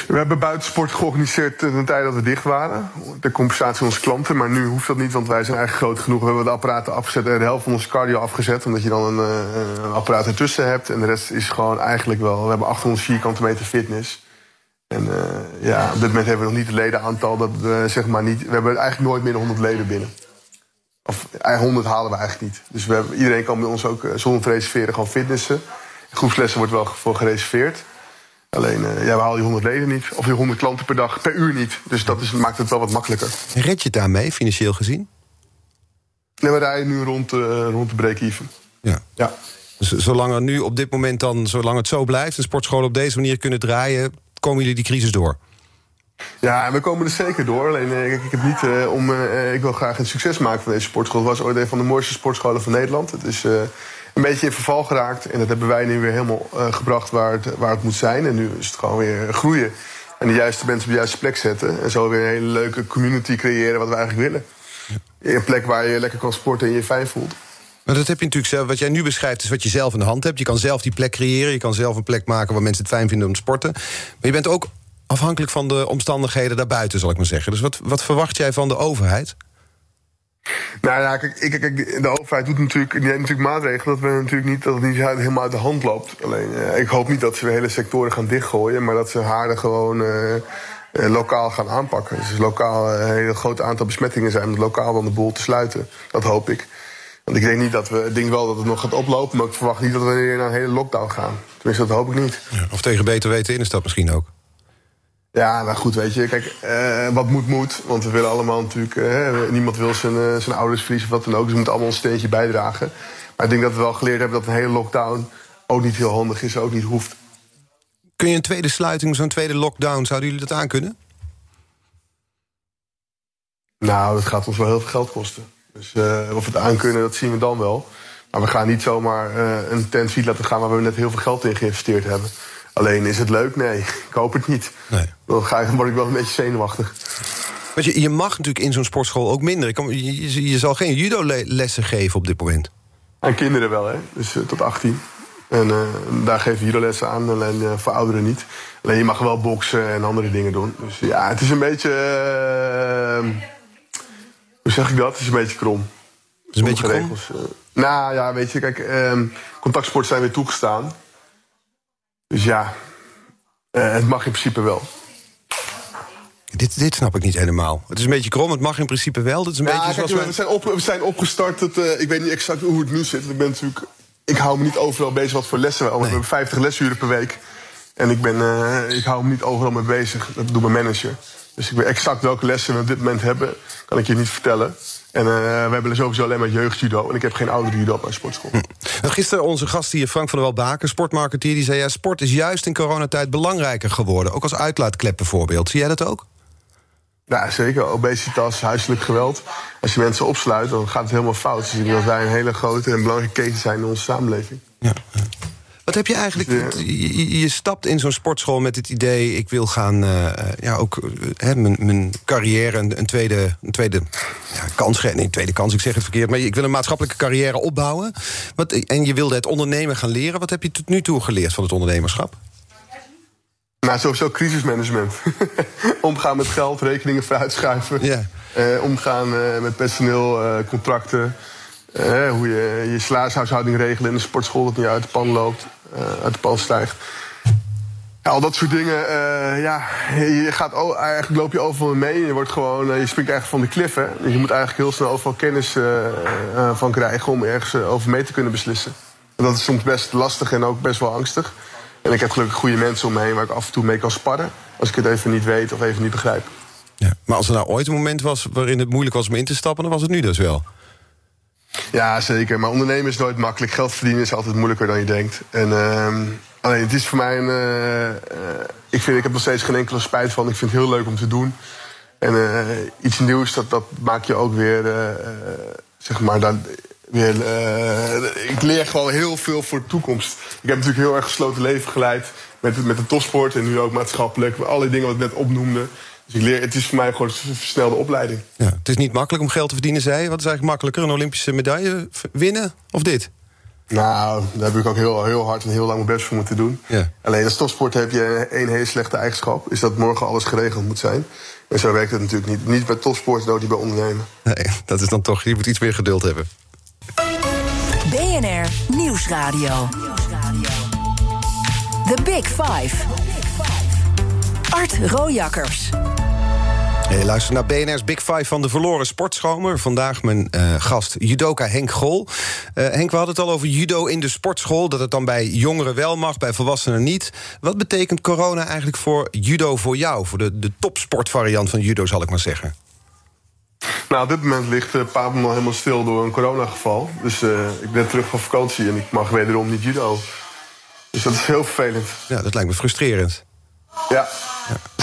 We hebben buitensport georganiseerd in de tijd dat we dicht waren. De compensatie van onze klanten. Maar nu hoeft dat niet, want wij zijn eigenlijk groot genoeg. We hebben de apparaten afgezet en de helft van onze cardio afgezet. Omdat je dan een, eh, een apparaat ertussen hebt. En de rest is gewoon eigenlijk wel... We hebben 800 vierkante meter fitness. En uh, ja, op dit moment hebben we nog niet het ledenaantal. Dat we, zeg maar niet, we hebben eigenlijk nooit meer dan 100 leden binnen. Of 100 halen we eigenlijk niet. Dus we hebben, iedereen kan bij ons ook eh, zonder te reserveren gewoon fitnessen. Groepslessen wordt wel voor gereserveerd. Alleen, uh, ja, we halen die 100 leden niet. Of die 100 klanten per dag, per uur niet. Dus dat is, maakt het wel wat makkelijker. Red je het daarmee, financieel gezien? Nee, we rijden nu rond, uh, rond de break-even. Ja. ja. Dus zolang er nu op dit moment dan, zolang het zo blijft... en sportscholen op deze manier kunnen draaien... komen jullie die crisis door? Ja, we komen er zeker door. Alleen eh, ik, heb niet uh, om. Uh, ik wil graag een succes maken van deze sportschool. Het was ooit een van de mooiste sportscholen van Nederland. Het is een beetje in verval geraakt. En dat hebben wij nu weer helemaal gebracht waar het, waar het moet zijn. En nu is het gewoon weer groeien. En de juiste mensen op de juiste plek zetten. En zo weer een hele leuke community creëren wat we eigenlijk willen. Een plek waar je lekker kan sporten en je fijn voelt. Maar dat heb je natuurlijk zelf. Wat jij nu beschrijft is wat je zelf in de hand hebt. Je kan zelf die plek creëren. Je kan zelf een plek maken waar mensen het fijn vinden om te sporten. Maar je bent ook afhankelijk van de omstandigheden daarbuiten, zal ik maar zeggen. Dus wat, wat verwacht jij van de overheid? Nou ja, kijk, kijk, de overheid doet natuurlijk, die natuurlijk maatregelen dat, we natuurlijk niet, dat het niet helemaal uit de hand loopt. Alleen, eh, ik hoop niet dat ze hele sectoren gaan dichtgooien, maar dat ze haarden gewoon eh, eh, lokaal gaan aanpakken. Dus lokaal een hele groot aantal besmettingen zijn om lokaal dan de boel te sluiten. Dat hoop ik. Want ik denk niet dat we, ik denk wel dat het nog gaat oplopen, maar ik verwacht niet dat we weer naar een hele lockdown gaan. Tenminste, dat hoop ik niet. Ja, of tegen beter weten in de stad misschien ook. Ja, nou goed, weet je. Kijk, uh, wat moet, moet. Want we willen allemaal natuurlijk... Uh, niemand wil zijn, uh, zijn ouders verliezen of wat dan ook. Dus we moeten allemaal een steentje bijdragen. Maar ik denk dat we wel geleerd hebben dat een hele lockdown... ook niet heel handig is, ook niet hoeft. Kun je een tweede sluiting, zo'n tweede lockdown... zouden jullie dat aankunnen? Nou, dat gaat ons wel heel veel geld kosten. Dus of we het aankunnen, dat zien we dan wel. Maar we gaan niet zomaar een tent laten gaan... waar we net heel veel geld in geïnvesteerd hebben... Alleen is het leuk? Nee, ik hoop het niet. Nee. Dan, ga, dan word ik wel een beetje zenuwachtig. Want je, je mag natuurlijk in zo'n sportschool ook minder. Je, je, je zal geen judo-lessen geven op dit moment. Aan kinderen wel, hè? Dus uh, tot 18. En uh, daar geven judo-lessen aan, alleen uh, voor ouderen niet. Alleen je mag wel boksen en andere dingen doen. Dus ja, het is een beetje. hoe zeg ik dat? Het is een beetje krom. Het is een beetje krom? nou ja, weet je, kijk, ehm, contactsport zijn weer toegestaan. Dus ja, uh, het mag in principe wel. Dit, dit snap ik niet helemaal. Het is een beetje krom, het mag in principe wel. Dat is een ja, beetje zoals we, zijn op, we zijn opgestart. Het, uh, ik weet niet exact hoe het nu zit. Ik, ben natuurlijk, ik hou me niet overal bezig wat voor lessen we. Nee. We hebben 50 lesuren per week. En ik, ben, uh, ik hou me niet overal mee bezig. Dat doet mijn manager. Dus ik weet exact welke lessen we op dit moment hebben. Kan ik je niet vertellen. En uh, we hebben sowieso alleen maar jeugdjudo. En ik heb geen oude judo op mijn sportschool. Hm. Gisteren onze gast hier, Frank van der Welbaken, sportmarketeer... die zei, ja, sport is juist in coronatijd belangrijker geworden. Ook als uitlaatklep bijvoorbeeld. Zie jij dat ook? Ja, zeker. Obesitas, huiselijk geweld. Als je mensen opsluit, dan gaat het helemaal fout. Dus ik denk dat wij een hele grote en belangrijke keten zijn in onze samenleving. Ja. Wat heb je eigenlijk... Je, je stapt in zo'n sportschool met het idee... ik wil gaan, uh, ja, ook uh, mijn, mijn carrière een, een tweede, een tweede ja, kans... Nee, tweede kans, ik zeg het verkeerd... maar ik wil een maatschappelijke carrière opbouwen. Wat, en je wilde het ondernemen gaan leren. Wat heb je tot nu toe geleerd van het ondernemerschap? Nou, sowieso crisismanagement. Omgaan met geld, rekeningen vooruitschuiven. Ja. Eh, omgaan eh, met personeel, eh, contracten. Eh, hoe je je salarishuishouding regelt in de sportschool dat niet uit de pan loopt, eh, uit de pan stijgt. Al dat soort dingen, eh, ja, je gaat eigenlijk loop je overal mee. Je, wordt gewoon, eh, je springt eigenlijk van de kliffen. Dus je moet eigenlijk heel snel overal kennis eh, eh, van krijgen om ergens eh, over mee te kunnen beslissen. En dat is soms best lastig en ook best wel angstig. En ik heb gelukkig goede mensen om me heen waar ik af en toe mee kan sparren. Als ik het even niet weet of even niet begrijp. Ja. Maar als er nou ooit een moment was waarin het moeilijk was om in te stappen, dan was het nu dus wel. Ja, zeker. Maar ondernemen is nooit makkelijk. Geld verdienen is altijd moeilijker dan je denkt. En ehm, alleen, het is voor mij een. eh, eh, ik, vind, ik heb nog steeds geen enkele spijt van. Ik vind het heel leuk om te doen. En eh, iets nieuws, dat, dat maak je ook weer. zeg maar, dan, weer ik leer gewoon heel veel voor de toekomst. Ik heb natuurlijk heel erg gesloten leven geleid. Met, met de topsport en nu ook maatschappelijk. Alle dingen wat ik net opnoemde. Dus ik leer, het is voor mij gewoon een versnelde opleiding. Ja. Het is niet makkelijk om geld te verdienen, zei je. Wat is eigenlijk makkelijker, een Olympische medaille winnen of dit? Nou, daar heb ik ook heel, heel hard en heel lang mijn best voor moeten doen. Ja. Alleen als topsport heb je één hele slechte eigenschap. Is dat morgen alles geregeld moet zijn. En zo werkt het natuurlijk niet. Niet bij topsport, ook niet bij ondernemen. Nee, dat is dan toch, je moet iets meer geduld hebben. BNR Nieuwsradio. The Big Five. Art Rojakkers. Je luistert naar BNR's Big Five van de verloren sportschomer. Vandaag mijn eh, gast judoka Henk Grol. Eh, Henk, we hadden het al over judo in de sportschool. Dat het dan bij jongeren wel mag, bij volwassenen niet. Wat betekent corona eigenlijk voor judo voor jou? Voor de, de topsportvariant van judo, zal ik maar zeggen. Nou, op dit moment ligt uh, Papendal helemaal stil door een coronageval. Dus ik ben terug van vakantie en ik mag wederom niet judo. Dus dat is heel vervelend. Ja, dat lijkt me frustrerend. Ja,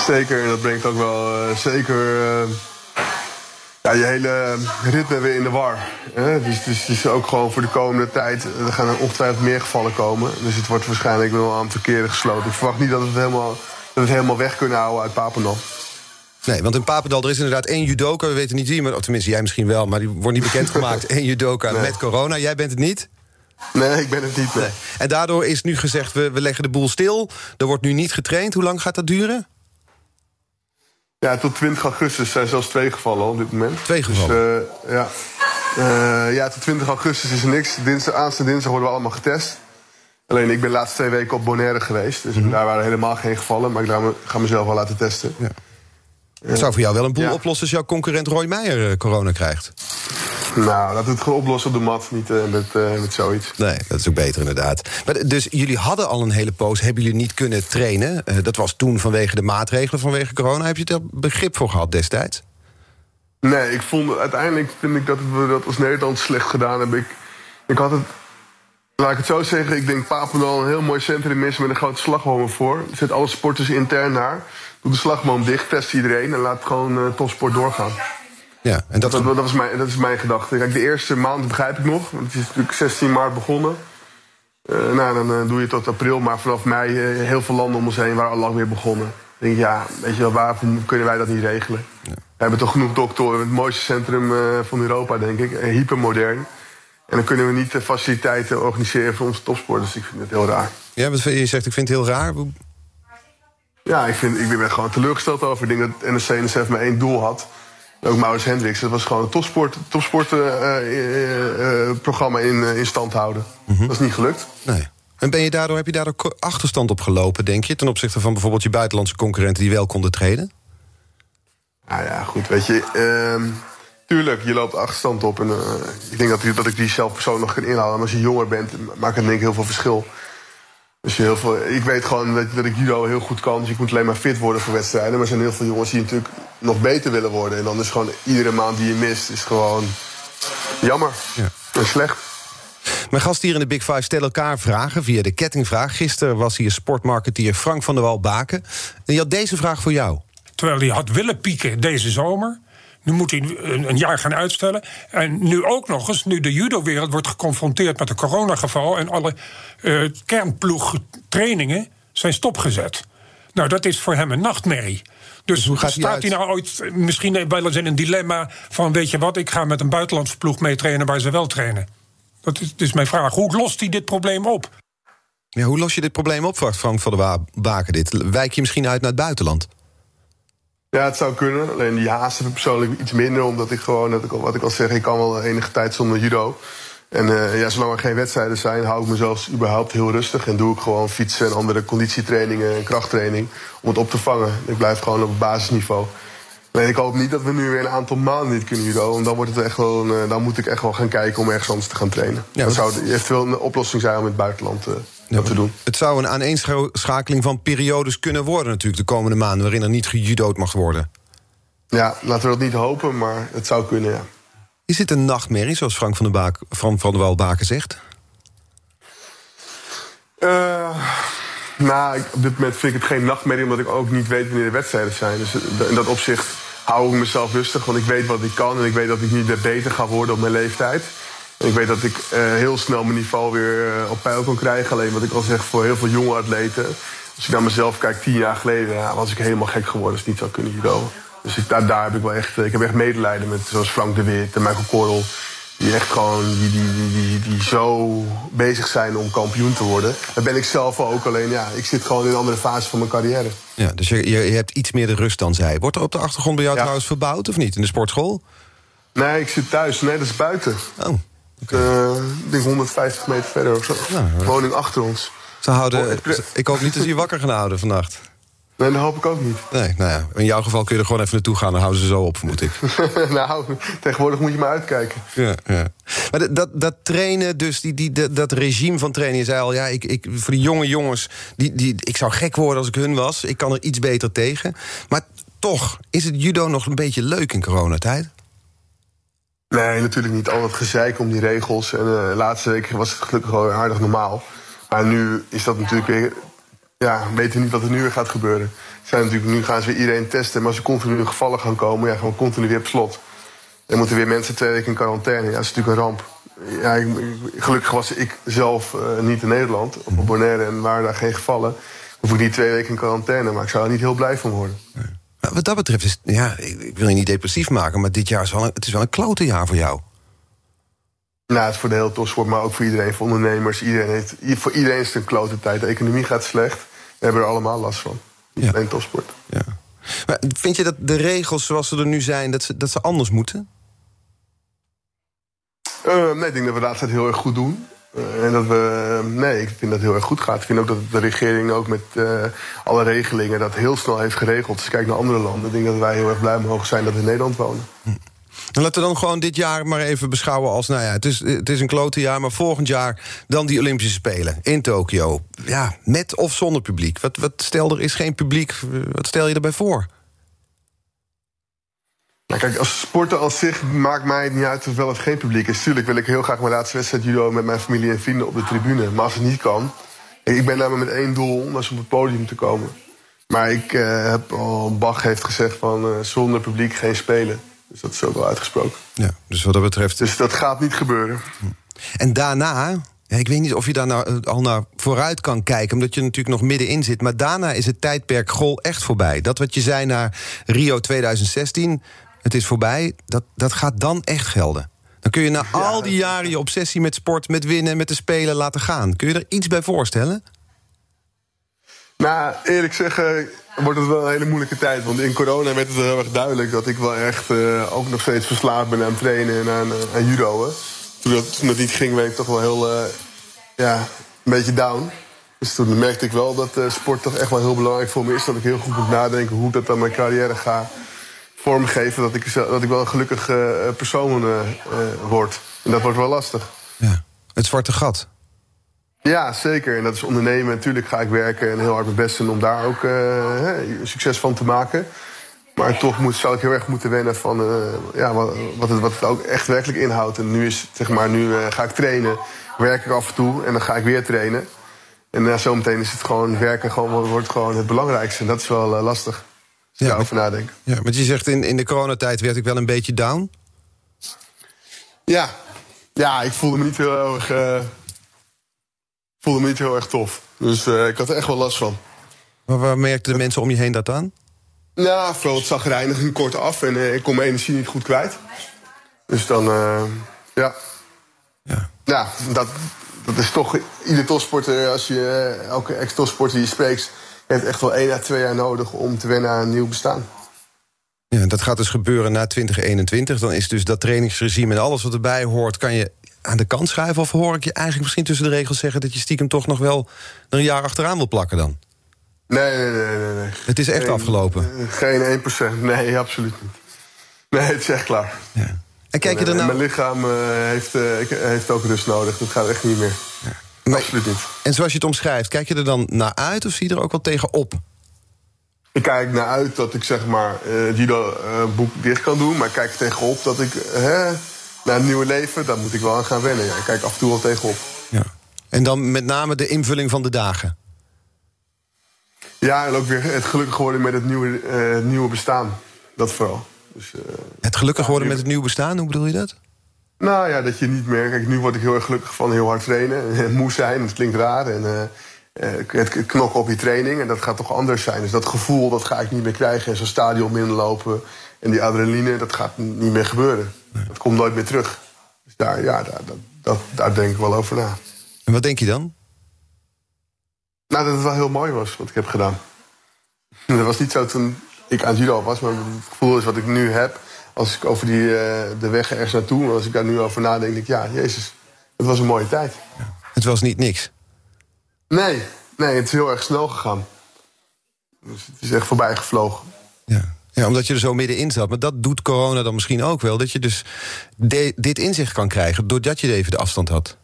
zeker. En dat brengt ook wel eh, zeker eh, ja, je hele ritme weer in de war. Hè? Dus, dus, dus ook gewoon voor de komende tijd, er gaan er ongetwijfeld meer gevallen komen. Dus het wordt waarschijnlijk wel een aantal keren gesloten. Ik verwacht niet dat we het helemaal, dat we het helemaal weg kunnen houden uit Papendal. Nee, want in Papendal er is inderdaad één judoka. We weten niet wie, maar, of tenminste jij misschien wel... maar die wordt niet bekendgemaakt. Eén judoka Nee. met corona. Jij bent het niet? Nee, ik ben het niet. Nee. En daardoor is nu gezegd, we, we leggen de boel stil. Er wordt nu niet getraind. Hoe lang gaat dat duren? Ja, tot 20 augustus zijn zelfs twee gevallen op dit moment. Twee gevallen? Dus, eh, ja. Eh, ja, tot 20 augustus is er niks. Dinsdag, aanstaande dinsdag worden we allemaal getest. Alleen ik ben de laatste twee weken op Bonaire geweest. Dus daar waren helemaal geen gevallen. Maar ik ga, me, ga mezelf wel laten testen. Ja. Het zou voor jou wel een boel Ja. oplossen als jouw concurrent Roy Meijer eh, corona krijgt. Nou, we het gewoon oplossen op de mat. Niet eh, met, eh, met zoiets. Nee, dat is ook beter inderdaad. Maar, dus jullie hadden al een hele poos, hebben jullie niet kunnen trainen. Eh, dat was toen vanwege de maatregelen vanwege corona. Heb je daar begrip voor gehad destijds? Nee, ik vond uiteindelijk vind ik dat we dat als Nederland slecht gedaan hebben. Ik, ik had het, laat ik het zo zeggen, ik denk Papendal een heel mooi centrum is met een grote slagboom voor. Zet alle sporters intern naar. Doe de slagboom dicht, test iedereen en laat gewoon topsport doorgaan. Ja, en dat, Dat, dat, was mijn, dat is mijn gedachte. Kijk, de eerste maand begrijp ik nog, want het is natuurlijk 16 maart begonnen. Eh, nou, dan eh, doe je het tot april, maar vanaf mei eh, heel veel landen om ons heen waren al lang weer begonnen. Ik denk, ja, weet je wel, waarom kunnen wij dat niet regelen? We hebben toch genoeg doktoren, het mooiste centrum van Europa, denk ik. Hypermodern. En dan kunnen we niet de faciliteiten organiseren voor onze topsporters. Ik vind het heel raar. ja, wat je zegt, ik vind het heel raar. Ja, ik, vind, ik ben gewoon teleurgesteld over. Denk dat NSC NSF maar één doel had. Ook Maurits Hendricks. Dat was gewoon een topsportprogramma topsport, programma in, in stand houden. Dat is niet gelukt. Nee. En ben je daardoor, heb je daardoor achterstand opgelopen, denk je... ten opzichte van bijvoorbeeld je buitenlandse concurrenten... die wel konden trainen? Nou ja, goed, weet je. ehm, tuurlijk, je loopt achterstand op. En, ik denk dat, dat ik die zelf persoonlijk nog kan inhalen. Maar als je jonger bent, maakt het denk ik heel veel verschil. Dus je heel veel, ik weet gewoon dat, dat ik judo heel goed kan. Dus ik moet alleen maar fit worden voor wedstrijden. Maar er zijn heel veel jongens die natuurlijk nog beter willen worden. En dan is gewoon iedere maand die je mist, is gewoon jammer. Ja. En slecht. Mijn gasten hier in de Big Five stellen elkaar vragen via de kettingvraag. Gisteren was hier sportmarketeer Frank van der Wal Baken. En die had deze vraag voor jou. Terwijl hij had willen pieken deze zomer. Nu moet hij een, jaar gaan uitstellen. En nu ook nog eens, nu de judo-wereld wordt geconfronteerd met een coronageval. en alle eh kernploegtrainingen zijn stopgezet. Nou, dat is voor hem een nachtmerrie. Dus, hoe gaat hij staat uit? hij nou ooit eh, misschien wel eens in een dilemma van: weet je wat, ik ga met een buitenlandse ploeg mee trainen waar ze wel trainen? Dat is, dus mijn vraag. Hoe lost hij dit probleem op? Ja, hoe los je dit probleem op, Frank van der Wa- Baken dit? Wijk je misschien uit naar het buitenland? Ja, het zou kunnen. Alleen die haast heb ik persoonlijk iets minder. Omdat ik gewoon, dat ik, wat ik al zeg, ik kan wel enige tijd zonder judo. En uh, ja, zolang er geen wedstrijden zijn, hou ik mezelf überhaupt heel rustig. En doe ik gewoon fietsen en andere conditietrainingen en krachttraining. Om het op te vangen. Ik blijf gewoon op het basisniveau. Nee, ik hoop niet dat we nu weer een aantal maanden niet kunnen judo. Want dan, wordt het echt wel, uh, dan moet ik echt wel gaan kijken om ergens anders te gaan trainen. Ja, dat zou eventueel een oplossing zijn om in het buitenland uh, ja, te doen. Het zou een aaneenschakeling van periodes kunnen worden natuurlijk de komende maanden... waarin er niet gejudood mag worden. Ja, laten we dat niet hopen, maar het zou kunnen, ja. Is dit een nachtmerrie, zoals Frank van der, Baak, Frank van der Walbaken zegt? Uh, nou, op dit moment vind ik het geen nachtmerrie... omdat ik ook niet weet wanneer de wedstrijden zijn. Dus in dat opzicht hou ik mezelf rustig, want ik weet wat ik kan... en ik weet dat ik niet beter ga worden op mijn leeftijd. Ik weet dat ik uh, heel snel mijn niveau weer uh, op peil kan krijgen. Alleen wat ik al zeg, voor heel veel jonge atleten... als ik naar mezelf kijk, tien jaar geleden... Ja, was ik helemaal gek geworden als ik niet zou kunnen judo. Dus ik, daar, daar heb ik wel echt, ik heb echt medelijden met zoals Frank de Weert en Michael Korrel. Die echt gewoon, die, die, die, die, die zo bezig zijn om kampioen te worden. Dat ben ik zelf ook, alleen ja, ik zit gewoon in een andere fase van mijn carrière. Ja, dus je, je hebt iets meer de rust dan zij. Wordt er op de achtergrond bij jou trouwens verbouwd of niet, in de sportschool? Nee, ik zit thuis. Nee, dat is buiten. Oh, okay. uh, ik denk 150 meter verder of zo. Ja, Woning achter ons. Ze houden, oh, ik hoop niet dat ze je wakker gaan houden vannacht. Nee, dat hoop ik ook niet. Nee, nou ja, in jouw geval kun je er gewoon even naartoe gaan... dan houden ze zo op, vermoed ik. nou, tegenwoordig moet je maar uitkijken. Ja, ja. Maar dat, dat trainen, dus die, die, dat, regime van trainen... je zei al, ja, ik, ik, voor die jonge jongens... Die, die, ik zou gek worden als ik hun was. Ik kan er iets beter tegen. Maar toch, is het judo nog een beetje leuk in coronatijd? Nee, natuurlijk niet. Al dat gezeik om die regels. En de uh, laatste week was het gelukkig wel aardig normaal. Maar nu is dat natuurlijk weer ja, we weten niet wat er nu weer gaat gebeuren. Zijn natuurlijk, nu gaan ze weer iedereen testen. Maar als er continu gevallen gaan komen, ja, gewoon continu weer op slot. Dan moeten weer mensen twee weken in quarantaine. Ja, dat is natuurlijk een ramp. Ja, gelukkig was ik zelf uh, niet in Nederland, op Bonaire, en waren daar geen gevallen. Hoef ik niet twee weken in quarantaine, maar ik zou er niet heel blij van worden. Wat dat betreft is, ja, ik, wil je niet depressief maken, maar dit jaar is wel een, het is wel een klote jaar voor jou. Nou, het is voor de hele topsport, maar ook voor iedereen, voor ondernemers. Iedereen heeft, voor iedereen is het een klote tijd. De economie gaat slecht. We hebben er allemaal last van. Ja. Alleen topsport. Ja. Maar vind je dat de regels zoals ze er nu zijn, dat ze, dat ze anders moeten? Uh, nee, ik denk dat we dat heel erg goed doen. Uh, en dat we, nee, ik vind dat heel erg goed gaat. Ik vind ook dat de regering ook met uh, alle regelingen dat heel snel heeft geregeld. Als je kijkt naar andere landen, ik denk dat wij heel erg blij mogen zijn dat we in Nederland wonen. Hm. Laten we dan gewoon dit jaar maar even beschouwen als... nou ja, het is, het is een klote jaar, maar volgend jaar dan die Olympische Spelen in Tokio. Ja, met of zonder publiek. Wat, wat stel, er is geen publiek, wat stel je erbij voor? Nou, kijk, als sporter als zich maakt mij het niet uit of wel of geen publiek is. Tuurlijk wil ik heel graag mijn laatste wedstrijd judo met mijn familie en vrienden op de tribune. Maar als het niet kan, ik ben daar met één doel, om op het podium te komen. Maar ik uh, heb al, Bach heeft gezegd van uh, zonder publiek geen spelen. Dus dat is ook wel uitgesproken. Ja, dus wat dat betreft. Dus dat gaat niet gebeuren. En daarna, ik weet niet of je daar nou eh, al naar vooruit kan kijken, omdat je natuurlijk nog middenin zit. Maar daarna is het tijdperk Gol echt voorbij. Dat wat je zei naar Rio 2016, het is voorbij, dat, dat gaat dan echt gelden. Dan kun je na al die jaren je obsessie met sport, met winnen, met de spelen laten gaan. Kun je er iets bij voorstellen? Nou, eerlijk zeggen, wordt het wel een hele moeilijke tijd. Want in corona werd het heel erg duidelijk dat ik wel echt uh, ook nog steeds verslaafd ben aan trainen en aan, uh, aan judo. Toen dat, toen dat niet ging, werd ik toch wel heel, uh, ja, een beetje down. Dus toen merkte ik wel dat sport toch echt wel heel belangrijk voor me is. Dat ik heel goed moet nadenken hoe dat dan mijn carrière ga vormgeven. Dat ik, dat ik wel een gelukkig persoon word. En dat wordt wel lastig. Ja, het zwarte gat. Ja, zeker. En dat is ondernemen. Natuurlijk ga ik werken en heel hard mijn best doen om daar ook uh, succes van te maken. Maar toch moet, zou ik heel erg moeten wennen van uh, ja, wat, wat, het, wat het ook echt werkelijk inhoudt. En nu, is, zeg maar, nu uh, ga ik trainen, werk ik af en toe en dan ga ik weer trainen. En uh, zometeen is het gewoon werken gewoon, wordt gewoon het belangrijkste. En dat is wel lastig. Ja, daarover nadenken. Ja, want je zegt in, in de coronatijd werd ik wel een beetje down. Ja, ja ik voelde me niet heel erg voelde me niet heel erg tof. Dus uh, ik had er echt wel last van. Maar waar merkten de mensen om je heen dat aan? Ja, vooral het zagrijnig ging kort af en uh, ik kon mijn energie niet goed kwijt. Dus dan, uh, ja. Ja, ja dat, dat is toch... Ieder topsporter, als je elke ex-topsporter die je spreekt... heeft echt wel één à twee jaar nodig om te wennen aan een nieuw bestaan. Ja, dat gaat dus gebeuren na 2021. Dan is dus dat trainingsregime en alles wat erbij hoort... kan je aan de kant schuiven? Of hoor ik je eigenlijk misschien tussen de regels zeggen... dat je stiekem toch nog wel een jaar achteraan wil plakken dan? Nee, nee, nee. nee, nee. Het is echt afgelopen? Eh, geen 1%. Nee, absoluut niet. Nee, het is echt klaar. Ja. En kijk je er nou... Mijn lichaam uh, heeft, uh, heeft ook rust nodig. Dat gaat echt niet meer. Ja. Absoluut niet. En zoals je het omschrijft, kijk je er dan naar uit... of zie je er ook wel tegen op? Ik kijk naar uit dat ik zeg maar uh, judo boek dicht kan doen. Maar ik kijk tegenop dat ik naar een nieuwe leven... daar moet ik wel aan gaan wennen. Ja. Ik kijk af en toe wel tegenop. Ja. En dan met name de invulling van de dagen? Ja, en ook weer het gelukkig worden met het nieuwe, uh, nieuwe bestaan. Dat vooral. Dus, het gelukkig worden met het nieuwe bestaan, hoe bedoel je dat? Nou ja, dat je niet meer... Kijk, nu word ik heel erg gelukkig van heel hard trainen. En moe zijn, dat klinkt raar. En uh, het knokken op je training. En dat gaat toch anders zijn. Dus dat gevoel, dat ga ik niet meer krijgen. En zo'n stadion binnenlopen. En die adrenaline, dat gaat niet meer gebeuren. Nee. Dat komt nooit meer terug. Dus daar, ja, daar, dat, dat, daar denk ik wel over na. En wat denk je dan? Nou, dat het wel heel mooi was wat ik heb gedaan. Dat was niet zo toen ik aan judo was, maar het gevoel is wat ik nu heb. Als ik over die, uh, de weg ergens naartoe, als ik daar nu over nadenk, denk ik, ja, jezus, het was een mooie tijd. Ja. Het was niet niks? Nee, nee, het is heel erg snel gegaan. Dus het is echt voorbij gevlogen. Ja. Ja, omdat je er zo middenin zat. Maar dat doet corona dan misschien ook wel. Dat je dus dit inzicht kan krijgen doordat je even de afstand had.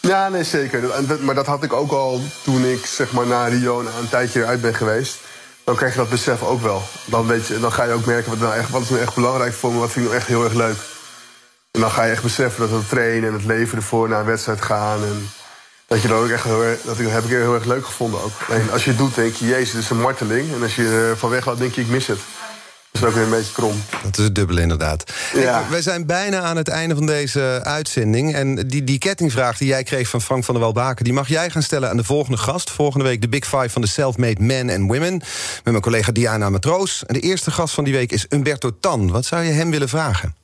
Ja, nee, zeker. Maar dat had ik ook al toen ik zeg maar, na Rio een tijdje uit ben geweest. Dan krijg je dat besef ook wel. Dan, weet je, dan ga je ook merken wat, nou echt, wat is nou echt belangrijk voor me, wat vind ik nou echt heel erg leuk. En dan ga je echt beseffen dat het trainen en het leven ervoor naar een wedstrijd gaan. En dat je dat ook echt heel erg, dat heb ik heel erg leuk gevonden ook. Als je het doet, denk je, jezus, het is een marteling. En als je van weg laat, denk je, ik mis het. Dat is ook weer een beetje krom. Dat is het dubbele inderdaad. Ja. wij zijn bijna aan het einde van deze uitzending. En die, die kettingvraag die jij kreeg van Frank van der Welbaken... die mag jij gaan stellen aan de volgende gast. Volgende week de Big Five van de Self-Made Men and Women. Met mijn collega Diana Matroos. En de eerste gast van die week is Umberto Tan. Wat zou je hem willen vragen?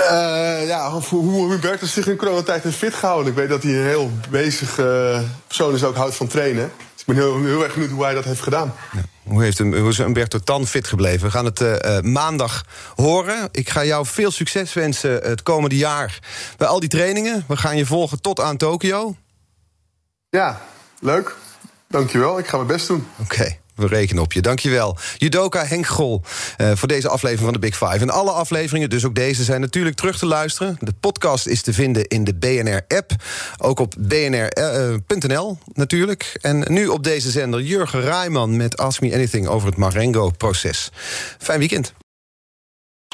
Uh, ja, hoe Humberto zich in coronatijd heeft fit gehouden. Ik weet dat hij een heel bezige uh, persoon is, ook houdt van trainen. Ik ben heel, heel erg benieuwd hoe hij dat heeft gedaan. Ja. Hoe, heeft hem, hoe is Umberto Tan fit gebleven? We gaan het uh, maandag horen. Ik ga jou veel succes wensen het komende jaar bij al die trainingen. We gaan je volgen tot aan Tokio. Ja, leuk. Dankjewel. Ik ga mijn best doen. Oké. Okay. We rekenen op je. Dankjewel. Judoka Henk Gol uh, voor deze aflevering van de Big Five. En alle afleveringen, dus ook deze, zijn natuurlijk terug te luisteren. De podcast is te vinden in de BNR-app. Ook op bnr.nl uh, natuurlijk. En nu op deze zender Jurgen Rijman met Ask Me Anything over het Marengo-proces. Fijn weekend.